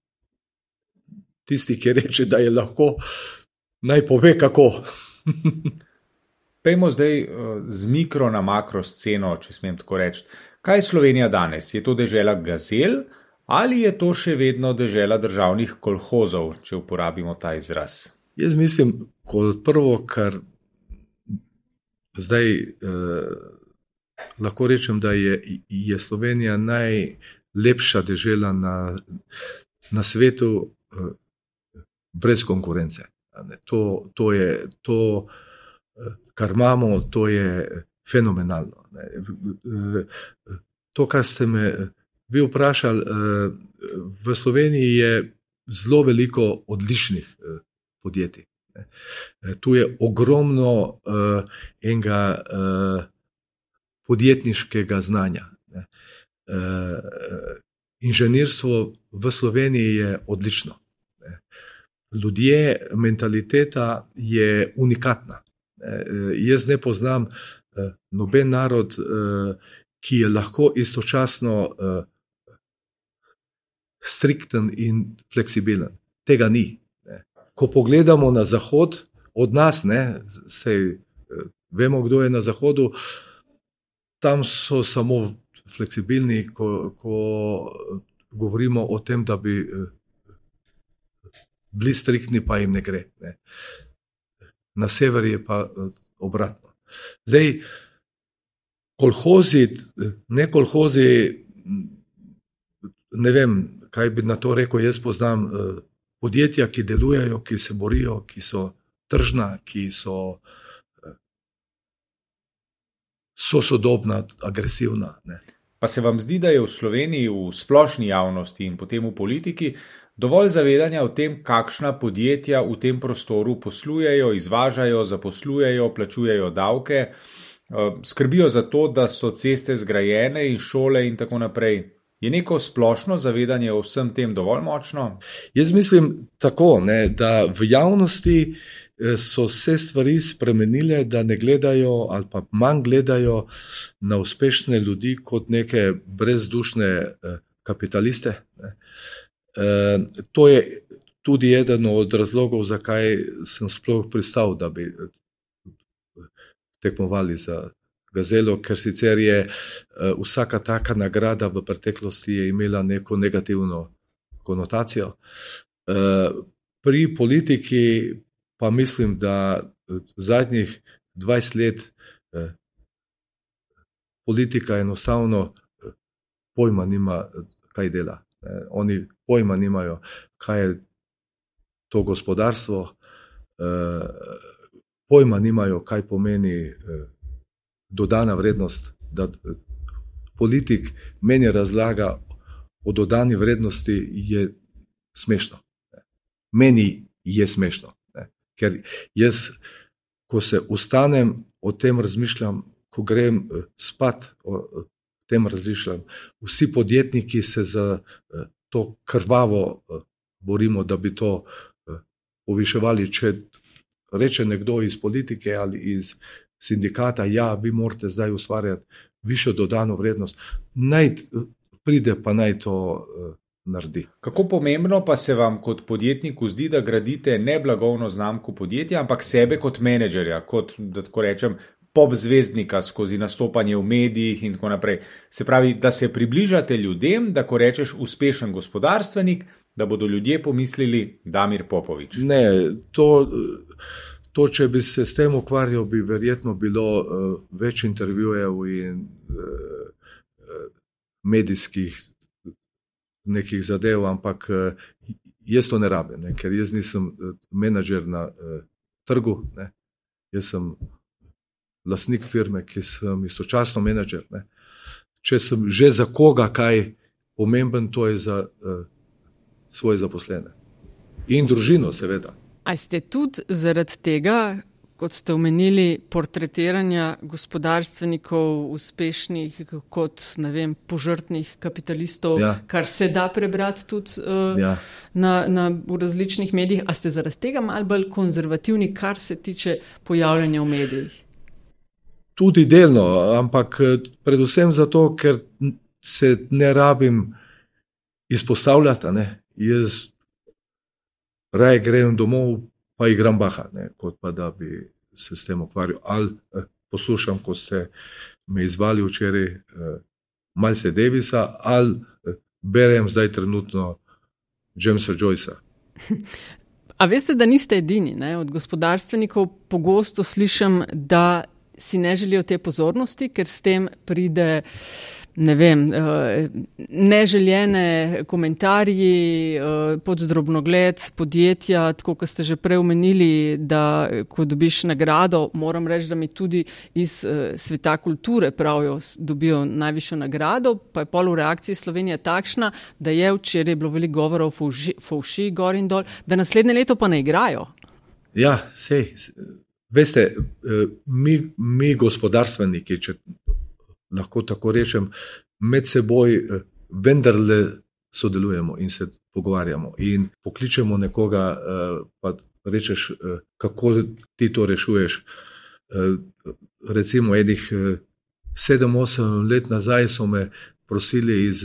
Tisti, ki reče, da je lahko, naj pove, kako. Pejmo zdaj eh, z mikro na makro sceno, če smem tako reči. Kaj je Slovenija danes? Je to država gazel ali je to še vedno država državnih kolhozov, če uporabimo ta izraz? Jaz mislim, kot prvo, kar zdaj eh, lahko rečem, da je, je Slovenija najlepša država na, na svetu, eh, brez konkurence. To, to je to. Kar imamo, to je fenomenalno. To, kar ste me vi vprašali, v Sloveniji je zelo veliko odličnih podjetij. Tu je ogromno enega podjetniškega znanja. Inženirstvo v Sloveniji je odlično. Ljudje, mentaliteta je unikatna. Eh, jaz ne poznam eh, noben narod, ki je lahko istočasno strikten in fleksibilen. Tega ni. Ko pogledamo na zahod, od nas, ne, sej, vemo, kdo je na zahodu, tam so samo fleksibilni, ko, ko govorimo o tem, da bi bili striktni, pa jim ne gre. Ne na severu je pa eh, obratno. Zdaj, kolhozi, ne kolhozi, ne vem, kaj bi na to rekel. Jaz poznam eh, podjetja, ki delujejo, ki se borijo, ki so tržna, ki so, eh, so sodobna, agresivna. Ne. Pa se vam zdi, da je v Sloveniji, v splošni javnosti in potem v politiki, dovolj zavedanja o tem, kakšna podjetja v tem prostoru poslujejo, izvažajo, zaposlujejo, plačujejo davke, eh, skrbijo za to, da so ceste zgrajene in šole in tako naprej. Je neko splošno zavedanje o vsem tem dovolj močno? Jaz mislim tako, ne, da v javnosti eh, so se stvari spremenile, da ne gledajo ali pa manj gledajo na uspešne ljudi kot neke brezdušne eh, kapitaliste. Ne. Eh, to je tudi eden od razlogov, zakaj sem sploh pristal, da bi eh, tekmovali za gazelo, ker sicer je eh, vsaka taka nagrada v preteklosti imela neko negativno konotacijo. Pri politiki pa mislim, da zadnjih 20 let politika enostavno pojma nima, kaj dela. Oni pojma nimajo, kaj je to gospodarstvo, eh, pojma nimajo, kaj pomeni eh, dodana vrednost. Da politik meni razlaga o dodani vrednosti, je smešno. Meni je smešno. Ker jaz, ko se ustanem, o tem razmišljam, ko grem eh, spat, o tem razmišljam. Vsi podjetniki se za to krvavo eh, borimo, da bi to eh, poviševali. Če reče nekdo iz politike ali iz sindikata, ja, vi morate zdaj ustvarjati višjo dodano vrednost, naj pride pa naj to. Eh, naredi. Kako pomembno pa se vam kot podjetniku zdi, da gradite ne blagovno znamko podjetja, ampak sebe kot menedžerja, kot da tako rečem, pop zvezdnika skozi nastopanje v medijih in tako naprej. Se pravi, da se približate ljudem, da ko rečeš uspešen gospodarstvenik, da bodo ljudje pomislili Damir Popovič. Ne, to, to, če bi se s tem ukvarjal, bi verjetno bilo uh, več intervjujev in uh, medijskih nekih zadev, ampak jaz to ne rabim, ker jaz nisem menedžer na uh, trgu. Ne. Jaz sem lastnik firme, ki sem istočasno menedžer. Ne. Če sem že za koga kaj pomemben, to je za uh, svoje zaposlene in družino, seveda. A ste tudi zaradi tega kot ste omenili, portretiranja gospodarstvenikov uspešnih kot vem, požrtnih kapitalistov, ja. kar se da prebrati tudi uh, ja. na, na, v različnih medijih. A ste zaradi tega malo bolj konzervativni, kar se tiče pojavljanja v medijih? Tudi delno, ampak eh, predvsem zato, ker se ne rabim izpostavljati. Ne? Jaz raje grem domov, pa igram baha, ne, kot pa da bi se s tem ukvarjal. Ali eh, poslušam, ko ste me izvali včeraj, eh, malce Davisa, ali eh, berem zdaj trenutno Jamesa Joycea. A veste, da niste edini? Ne? Od gospodarstvenikov pogosto slišim, da si ne želijo te pozornosti, ker s tem pride ne vem, eh, neželjene komentarji eh, pod drobnogled podjetja, tako kot ste že prej omenili, da ko dobiš nagrado, moram reči, da mi tudi iz eh, sveta kulture pravijo, dobijo najvišjo nagrado, pa je pol v reakciji Slovenije takšna, da je včeraj bilo veliko govora o fauši gor in dol, da naslednje leto pa ne igrajo. Ja, sej. Veste, mi, mi gospodarstveniki, če lahko tako rečem, med seboj eh, vendarle sodelujemo in se pogovarjamo. In pokličemo nekoga, eh, pa rečeš, eh, kako ti to rešuješ. Recimo, enih sedem, osem let nazaj so me prosili iz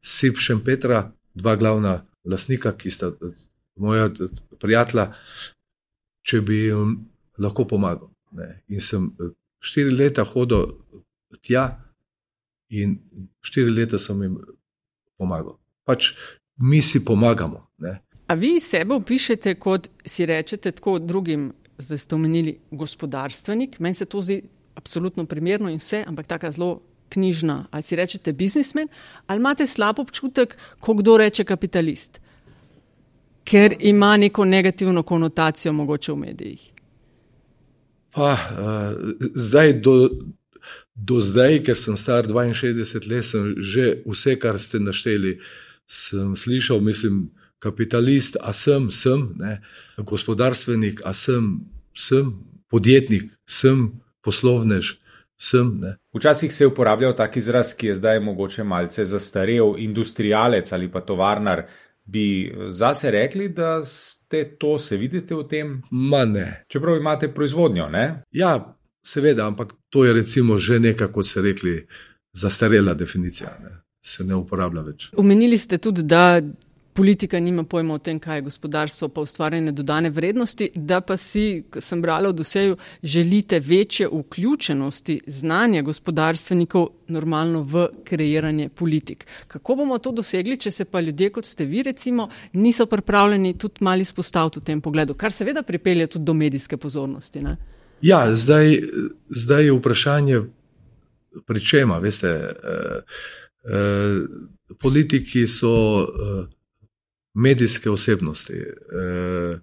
Sipšem Petra, dva glavna lasnika, ki sta moja prijatelja, če bi jim lahko pomagal. In sem štiri leta hodil tja, in štiri leta sem jim pomagal. Pač mi si pomagamo. Ne. A vi sebe opišete kot si rečete tako drugim, zdaj ste omenili gospodarstvenik, meni se to zdi absolutno primerno in vse, ampak tako zelo knjižna. Ali si rečete biznismen, ali imate slab občutek, ko kdo reče kapitalist, ker ima neko negativno konotacijo mogoče v medijih. Pa, uh, zdaj do, do zdaj, ker sem star 62 let, sem že vse, kar ste našteli, sem slišal, mislim, kapitalist, a sem, sem, ne, gospodarstvenik, a sem, sem, podjetnik, sem, poslovnež. Sem, Včasih se je uporabljal tak izraz, ki je zdaj mogoče malce zastarel, industrijalec ali pa tovarnar. Bi zase rekli, da ste to, se vidite v tem? Ma ne. Čeprav imate proizvodnjo, ne? Ja, Seveda, ampak to je recimo že neka, kot ste rekli, zastarela definicija, ne? se ne uporablja več. Umenili ste tudi, da politika nima pojma o tem, kaj je gospodarstvo, pa ustvarjanje dodane vrednosti, da pa si, kot sem brala v doseju, želite večje vključenosti znanja gospodarstvenikov normalno v kreiranje politik. Kako bomo to dosegli, če se pa ljudje, kot ste vi, recimo, niso pripravljeni tudi mali spostaviti v tem pogledu, kar seveda pripelje tudi do medijske pozornosti. Ne? Ja, zdaj, zdaj je vprašanje, pri čem, veste. Eh, eh, politiki so eh, medijske osebnosti, eh,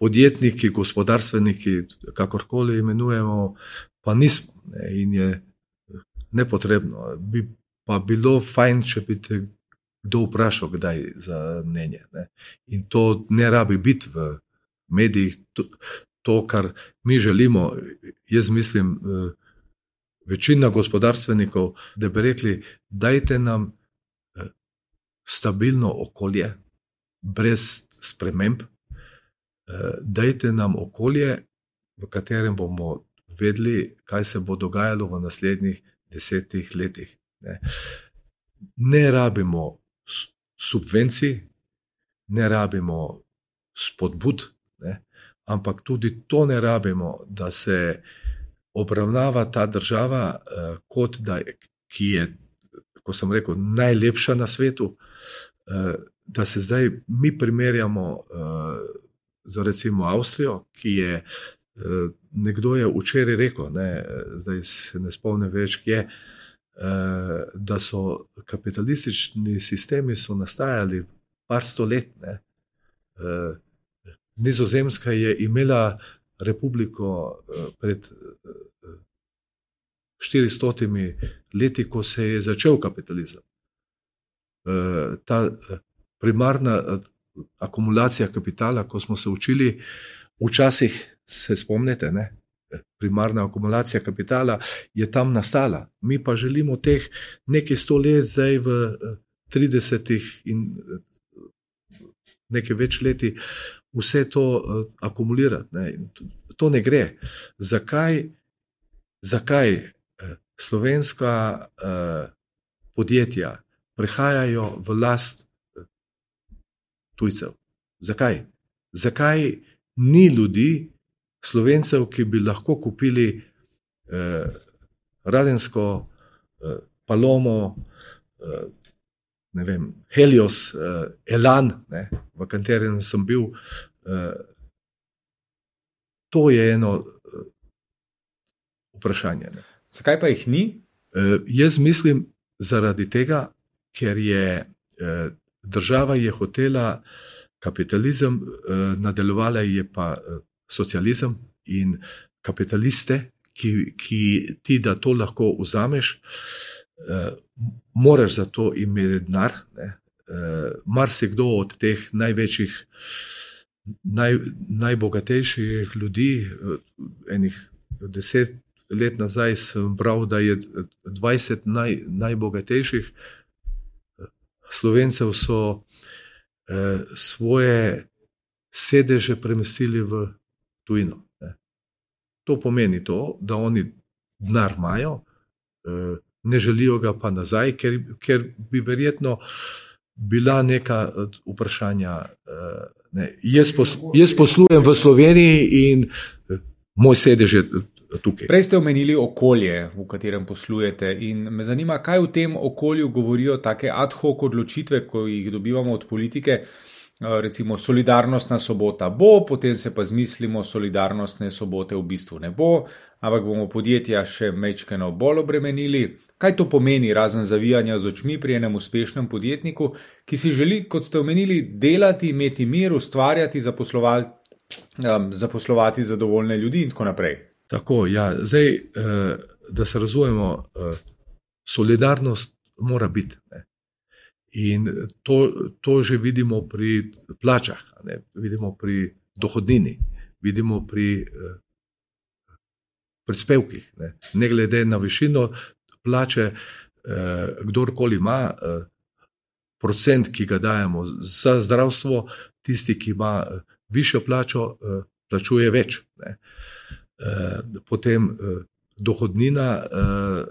podjetniki, gospodarstveniki, kakorkoli imenujemo, pa nismo. Ne, in je nepotrebno. Bi pa bilo fajn, če bi te kdo vprašal, kdaj za mnenje. Ne. In to ne rabi biti v medijih. To, to, kar mi želimo. Jaz mislim, eh, večina gospodarstvenikov, da bi rekli, dajte nam eh, stabilno okolje, brez sprememb, eh, dajte nam okolje, v katerem bomo vedeli, kaj se bo dogajalo v naslednjih desetih letih. Ne, ne rabimo subvencij, ne rabimo spodbud ampak tudi to ne rabimo, da se obravnava ta država uh, kot da, ki je, kot sem rekel, najlepša na svetu. Uh, da se zdaj mi primerjamo uh, z recimo Avstrijo, ki je. Nekdo je včeraj rekel, ne, zdaj se ne spomnim več, kje, da so kapitalistični sistemi so nastajali par stoletne. Nizozemska je imela republiko eh, pred 400 eh, leti, ko se je začel kapitalizem. Eh, ta primarna akumulacija kapitala, ko smo se učili, včasih se spomnite, ne? primarna akumulacija kapitala je tam nastala. Mi pa želimo teh nekaj sto let, zdaj v 30 in nekaj več leti, vse to akumulirati. Ne? To ne gre. Zakaj, zakaj slovenska podjetja prehajajo v last tujcev? Zakaj? Zakaj ni ljudi, slovencev, ki bi lahko kupili eh, radensko eh, palomo, eh, ne vem, Helios, eh, Elan, ne, v katerem sem bil. Eh, to je eno eh, vprašanje. Ne. Zakaj pa jih ni? Eh, jaz mislim, zaradi tega, ker je eh, država je hotela kapitalizem, eh, nadaljevala je pa eh, socializem in kapitaliste, ki, ki ti da to lahko vzameš, moraš za to imeti denar. Mar se kdo od teh največjih, naj, najbogatejših ljudi, enih deset let nazaj, sem bral, da je 20 naj, najbogatejših slovencev so uh, svoje sedeže premestili v tujino. Ne. To pomeni to, da oni denar imajo, eh, ne želijo ga pa nazaj, ker, ker bi verjetno bila neka eh, vprašanja. Eh, ne. Jaz, pos, jaz poslujem v Sloveniji in moj sedež je. Tukaj. Prej ste omenili okolje, v katerem poslujete, in me zanima, kaj v tem okolju govorijo take ad hoc odločitve, ko jih dobivamo od politike. Eh, recimo solidarnostna sobota bo, potem se pa zmislimo, solidarnostne sobote v bistvu ne bo, ampak bomo podjetja še mečkeno bolj obremenili. Kaj to pomeni, razen zavijanja z očmi pri enem uspešnem podjetniku, ki si želi, kot ste omenili, delati, imeti mir, ustvarjati, zaposlovati, um, zaposlovati zadovoljne ljudi in tako naprej? Tako, ja, zdaj, eh, da se razumemo, eh, solidarnost mora biti. Ne. In to, to že vidimo pri plačah, ne? vidimo pri dohodnini, vidimo pri eh, prispevkih. Ne? ne glede na višino plače, kdorkoli ima procent, ki ga dajemo za zdravstvo, tisti, ki ima višjo plačo, plačuje več. Ne? Eh, potem eh, dohodnina eh,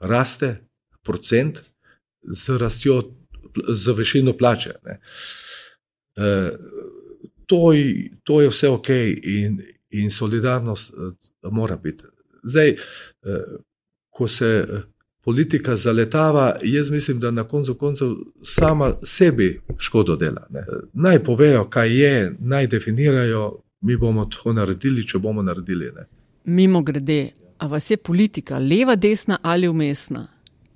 raste, procent z rastjo, z višino plače. E, to, to je vse ok in, in solidarnost mora biti. Zdaj, ko se politika zaletava, jaz mislim, da na koncu koncev sama sebi škodo dela. Ne. Naj povejo, kaj je, naj definirajo, mi bomo to naredili, če bomo naredili. Ne. Mimo grede, a vas je politika leva, desna ali umestna?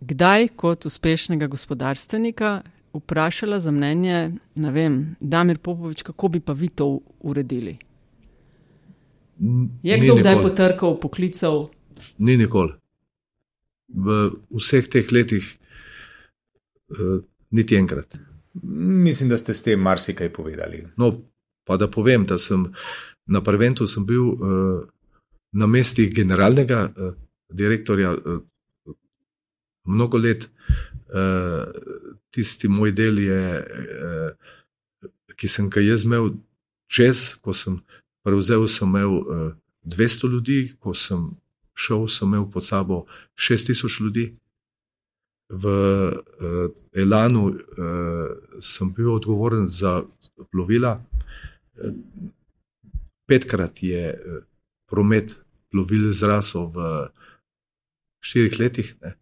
kdaj kot uspešnega gospodarstvenika vprašala za mnenje, ne vem, Damir Popovič, kako bi pa vi to uredili? Je kdo kdaj potrkal, poklical? Ni nikoli. V vseh teh letih, uh, niti enkrat. Mislim, da ste s tem marsikaj povedali. No, pa da povem, da sem na prventu sem bil uh, na mestih generalnega uh, direktorja uh, mnogo let. Uh, tisti moj del je, uh, ki sem ga jaz imel čez, ko sem prevzel, sem imel uh, eh, 200 ljudi, ko sem šel, sem imel pod sabo 6000 ljudi. V uh, Elanu uh, sem bil odgovoren za plovila. Petkrat je promet plovil zrasel v štirih letih. Ne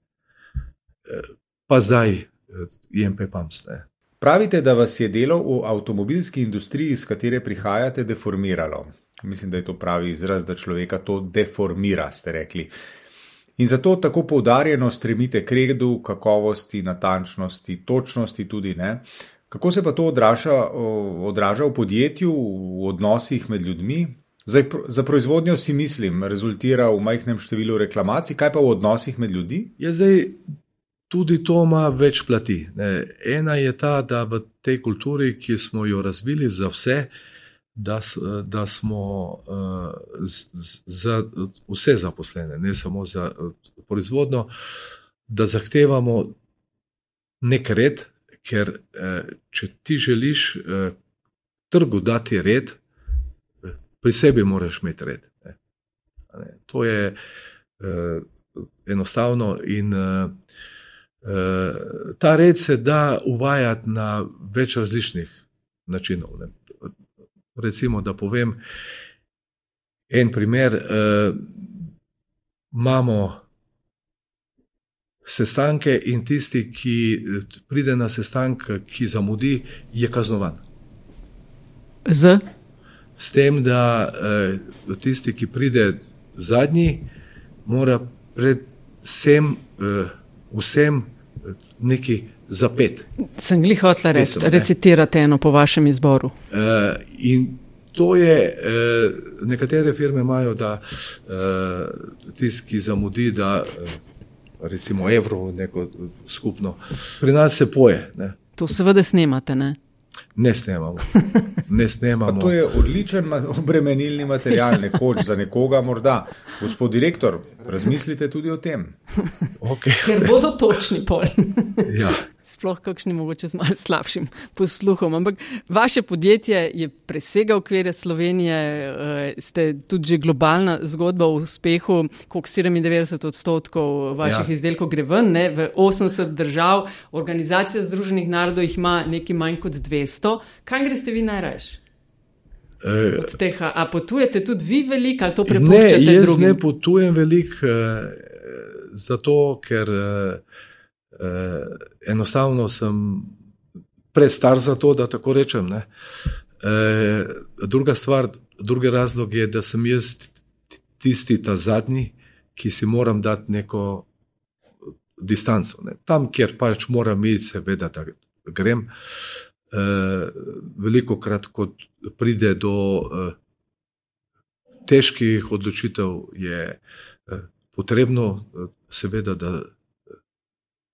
pa zdaj eh, PAMS. Ne. Pravite, da vas je delo v avtomobilski industriji, iz katere prihajate, deformiralo. Mislim, da je to pravi izraz, da človeka to deformira, ste rekli. In zato tako poudarjeno stremite k redu, kakovosti, natančnosti, točnosti tudi ne. Kako se pa to odraža, odraža v podjetju, v odnosih med ljudmi? Zdaj, za proizvodnjo si mislim, rezultira v majhnem številu reklamacij, kaj pa v odnosih med ljudmi? Ja, zdaj, tudi to ima več plati. Ne. Ena je ta, da v tej kulturi, ki smo jo razvili za vse, da, da smo uh, z, z, za vse zaposlene, ne samo za uh, proizvodno, da zahtevamo nek red, ker uh, če ti želiš uh, trgu dati red, pri sebi moraš imeti red. To je uh, enostavno in ta red se da uvajati na več različnih načinov. Recimo, da povem en primer. Imamo sestanke in tisti, ki pride na sestanek, ki zamudi, je kaznovan. Z? S tem, da uh, tisti, ki pride zadnji, mora predvsem uh, vsem neki za pet. Sem glih hotel reči, recitirate eno po vašem izboru. Uh, in to je, uh, nekatere firme imajo, da uh, tisti, ki zamudi, da uh, recimo evro, neko skupno, pri nas se poje. Ne. To seveda snemate, ne? Ne snemamo. Ne snemamo. To je odličen obremenilni material, nekoč za nekoga morda. Gospod direktor, razmislite tudi o tem. Okay. Ker bodo točni pol. ja. Sploh kakšni mogoče z malce slabšim posluhom. Ampak vaše podjetje je presega okvire Slovenije, eh, ste tudi že globalna zgodba o uspehu, koliko 97 odstotkov vaših ja. izdelkov gre ven, ne, v 80 držav, organizacija Združenih narodov jih ima nekaj manj kot 200. Kaj greste vi najraje? Eh, Od tega, a potujete tudi vi veliko ali to prepuščate? Ne, jaz drugim? ne potujem veliko, eh, zato ker eh, enostavno sem prestar za to, da tako rečem. Eh, druga stvar, drugi razlog je, da sem jaz tisti ta zadnji, ki si moram dati neko distanco. Ne. Tam, kjer pač moram iti, seveda, da grem. Eh, veliko krat, ko pride do eh, težkih odločitev, je eh, potrebno, seveda, da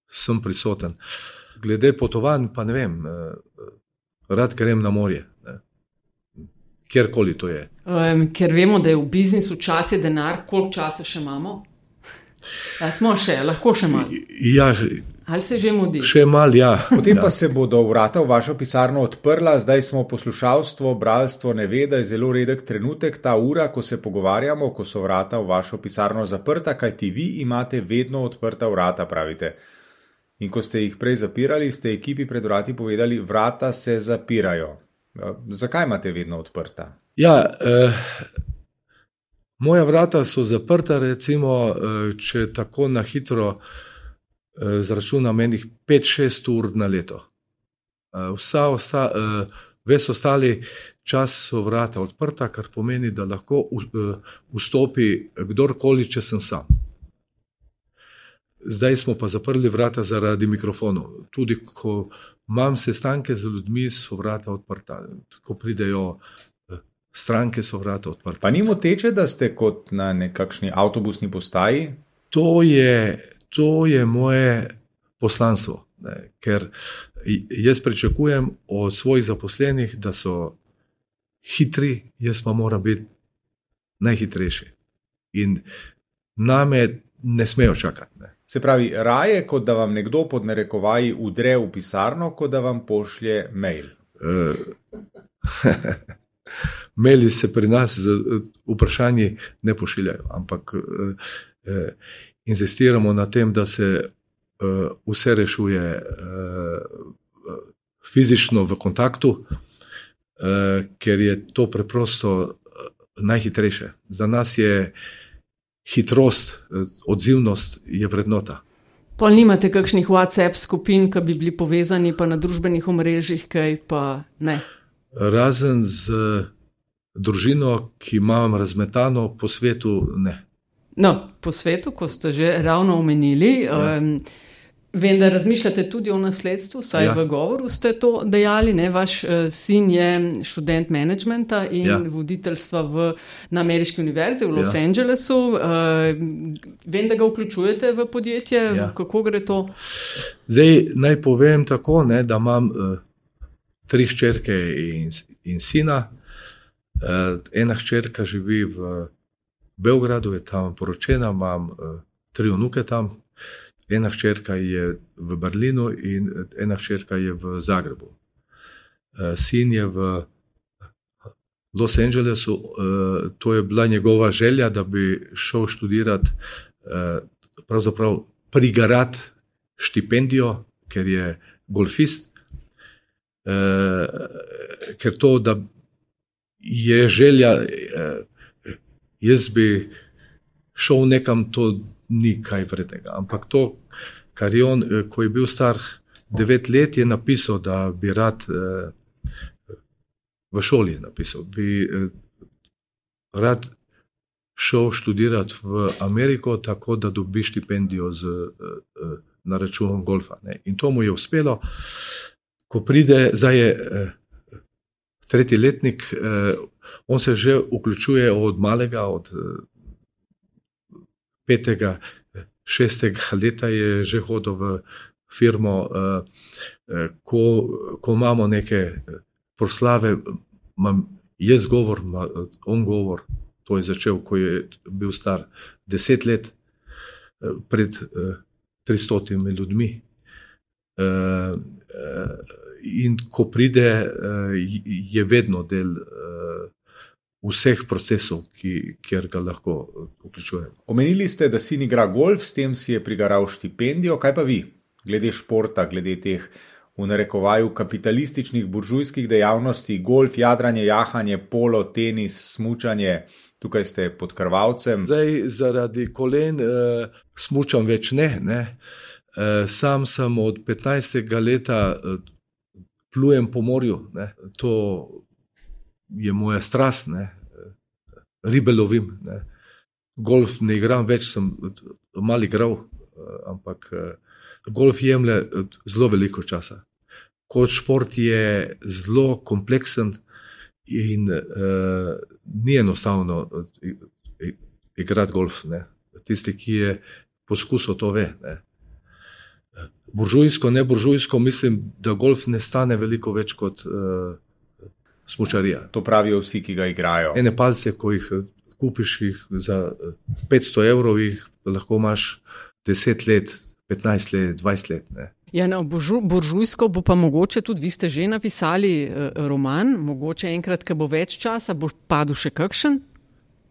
sem prisoten. Glede potovanj, pa ne vem, rad grem na morje. Kjerkoli to je. Um, ker vemo, da je v biznisu čas je denar, koliko časa še imamo? Ja, smo še, lahko še malo. Ja, Ali se že mudi? Še mal, ja. Potem ja. pa se bodo vrata v vašo pisarno odprla, zdaj smo poslušalstvo, bralstvo ne ve, da je zelo redek trenutek, ta ura, ko se pogovarjamo, ko so vrata v vašo pisarno zaprta, kajti vi imate vedno odprta vrata, pravite. In ko ste jih prej zapirali, ste ekipi pred vrati povedali, vrata se zapirajo. Zakaj imate vedno odprta? Ja, eh, moja vrata so zaprta, recimo, eh, če tako na hitro. Eh, zračunam enih 5-6 ur na leto. Eh, vsa osta, eh, ves ostali čas so vrata odprta, kar pomeni, da lahko vstopi kdorkoli, če sem sam. Zdaj smo pa zaprli vrata zaradi mikrofonov. Tudi ko imam sestanke z ljudmi, so vrata odprta. Ko pridejo stranke, so vrata odprta. Pa ni moteče, da ste kot na nekakšni avtobusni postaji? To je to je moje poslanstvo. Ne, ker jaz pričakujem od svojih zaposlenih, da so hitri, jaz pa moram biti najhitrejši. In name ne smejo čakati. Ne. Se pravi, raje kot da vam nekdo pod narekovaji udre v pisarno, kot da vam pošlje mail. Uh, Maili se pri nas z vprašanji ne pošiljajo, ampak uh, uh, insistiramo na tem, da se uh, vse rešuje uh, fizično v kontaktu, uh, ker je to preprosto najhitrejše. Za nas je hitrost, odzivnost je vrednota. Pa nimate kakšnih WhatsApp skupin, ki bi bili povezani pa na družbenih omrežjih, kaj pa ne? Razen z družino, ki imam razmetano po svetu, ne. No, po svetu, ko ste že ravno omenili, ja. um, vem, da razmišljate tudi o nasledstvu, saj ja. v govoru ste to dejali. Ne? Vaš uh, sin je študent menedžmenta in ja. voditeljstva v, na Ameriški univerzi v Los ja. Angelesu. Uh, vem, da ga vključujete v podjetje. Ja. Kako gre to? Zdaj naj povem tako, ne, da imam uh, tri hčerke in, in sina. Ena hčerka živi v Beogradu, je tam poročena, imam tri vnuke tam. Ena hčerka je v Berlinu in ena hčerka je v Zagrebu. Sin je v Los Angelesu, to je bila njegova želja, da bi šel študirati, pravzaprav prigarati štipendijo, ker je golfist. Ker to, da je želja, jaz bi šel nekam, to ni kaj vrednega. Ampak to, kar je on, ko je bil star devet let, je napisal, da bi rad v šoli napisal, bi rad šel študirati v Ameriko, tako da dobi štipendijo z, na račun golfa. Ne. In to mu je uspelo, ko pride, zdaj je tretji letnik, on se že vključuje od malega, od petega, šestega leta je že hodil v firmo, ko, ko imamo neke proslave, imam jaz govor, on govor. To je začel, ko je bil star deset let, pred tristotimi ljudmi. In ko pride, je vedno del vseh procesov, ki, kjer ga lahko vključuje. Omenili ste, da sin igra golf, s tem si je prigaral štipendijo. Kaj pa vi, glede športa, glede teh v narekovaju kapitalističnih buržujskih dejavnosti, golf, jadranje, jahanje, polo, tenis, smučanje? Tukaj ste pod krvavcem. Zdaj, zaradi kolen, uh, smučam več ne. ne. Uh, sam sem od 15. leta uh, plujem po morju, ne. to je moja strast, ne. ribe lovim. Ne. Golf ne igram več, sem malo igral, ampak golf jemlje zelo veliko časa kot šport je zelo kompleksen in uh, ni enostavno igrati golf. Ne. Tisti, ki je poskusil, to ve. Ne. Buržujsko, ne buržujsko, mislim, da golf ne stane veliko več kot uh, smočarija. To pravijo vsi, ki ga igrajo. Ene palce, ko jih kupiš jih za 500 evrov, jih lahko imaš 10 let, 15 let, 20 let. Ne. Ja, no, buržujsko bo pa mogoče tudi, vi ste že napisali uh, roman, mogoče enkrat, ko bo več časa, bo padel še kakšen?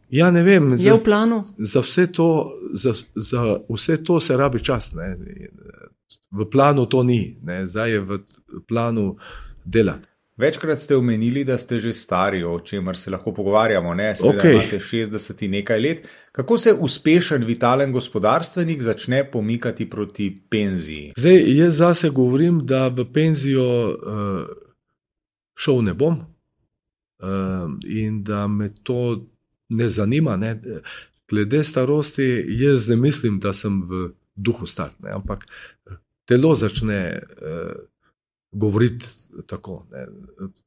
Ja, ne vem. Je za, v planu? Za vse, to, za, za vse to se rabi čas. Ne. V planu to ni, ne. zdaj je v planu delati. Večkrat ste omenili, da ste že stari, o čemer se lahko pogovarjamo. Ne, Seveda okay. imate 60 in nekaj let. Kako se uspešen, vitalen gospodarstvenik začne pomikati proti penziji? Zdaj, jaz zase govorim, da v penzijo uh, šel ne bom uh, in da me to ne zanima. Ne. Glede starosti, jaz ne mislim, da sem v duhu star, ne, ampak telo začne. Uh, govoriti tako. Ne.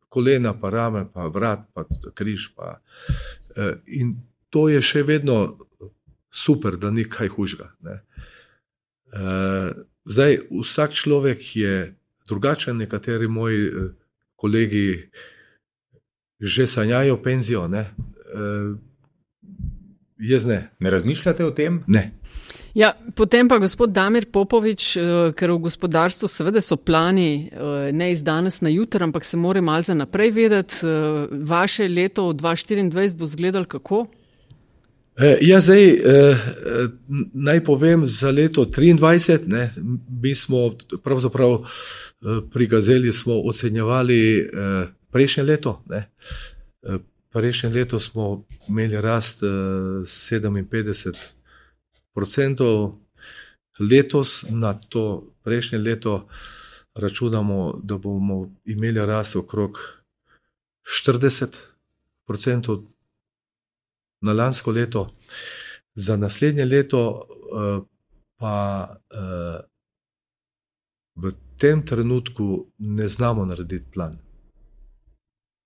Kolena, pa rame, pa vrat, pa križ. Pa. E, in to je še vedno super, da ni kaj hujšega. E, zdaj, vsak človek je drugačen, nekateri moji e, kolegi že sanjajo penzijo. Ne. Jaz ne. Ne razmišljate o tem? Ne. Ja, potem pa gospod Damir Popovič, eh, ker v gospodarstvu seveda so plani eh, ne iz danes na jutro, ampak se mora malce naprej vedeti. Eh, vaše leto 2024 bo izgledalo kako? Ja, zdaj naj povem za leto 2023. Ne, mi smo pravzaprav pri Gazeli smo ocenjevali prejšnje leto. Ne. Prejšnje leto smo imeli rast 57 procentov, letos na to prejšnje leto računamo, da bomo imeli rast okrog 40 procentov na lansko leto, za naslednje leto eh, pa eh, v tem trenutku ne znamo narediti plan.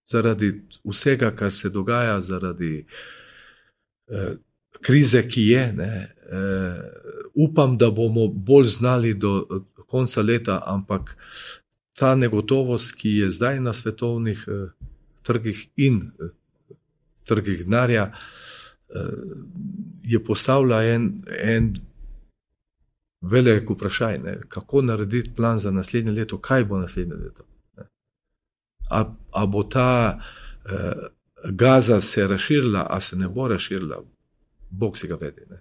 Zaradi vsega, kar se dogaja, zaradi eh, krize, ki je. Ne, uh, upam, da bomo bolj znali do konca leta, ampak ta negotovost, ki je zdaj na svetovnih uh, trgih in uh, trgih denarja, je postavila en, en velik vprašaj, ne? kako narediti plan za naslednje leto, kaj bo naslednje leto. A, a bo ta eh, gaza se razširila, a se ne bo razširila, bog si ga vedi. Ne?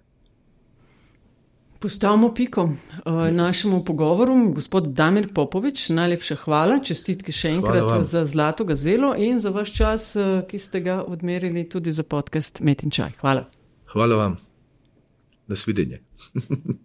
Postavimo piko uh, našemu pogovoru. Gospod Damir Popovič, najlepša hvala, čestitke še enkrat za Zlato gazelo in za vaš čas, uh, ki ste ga odmerili tudi za podcast Metin Čaj. Hvala. Hvala vam. Nasvidenje.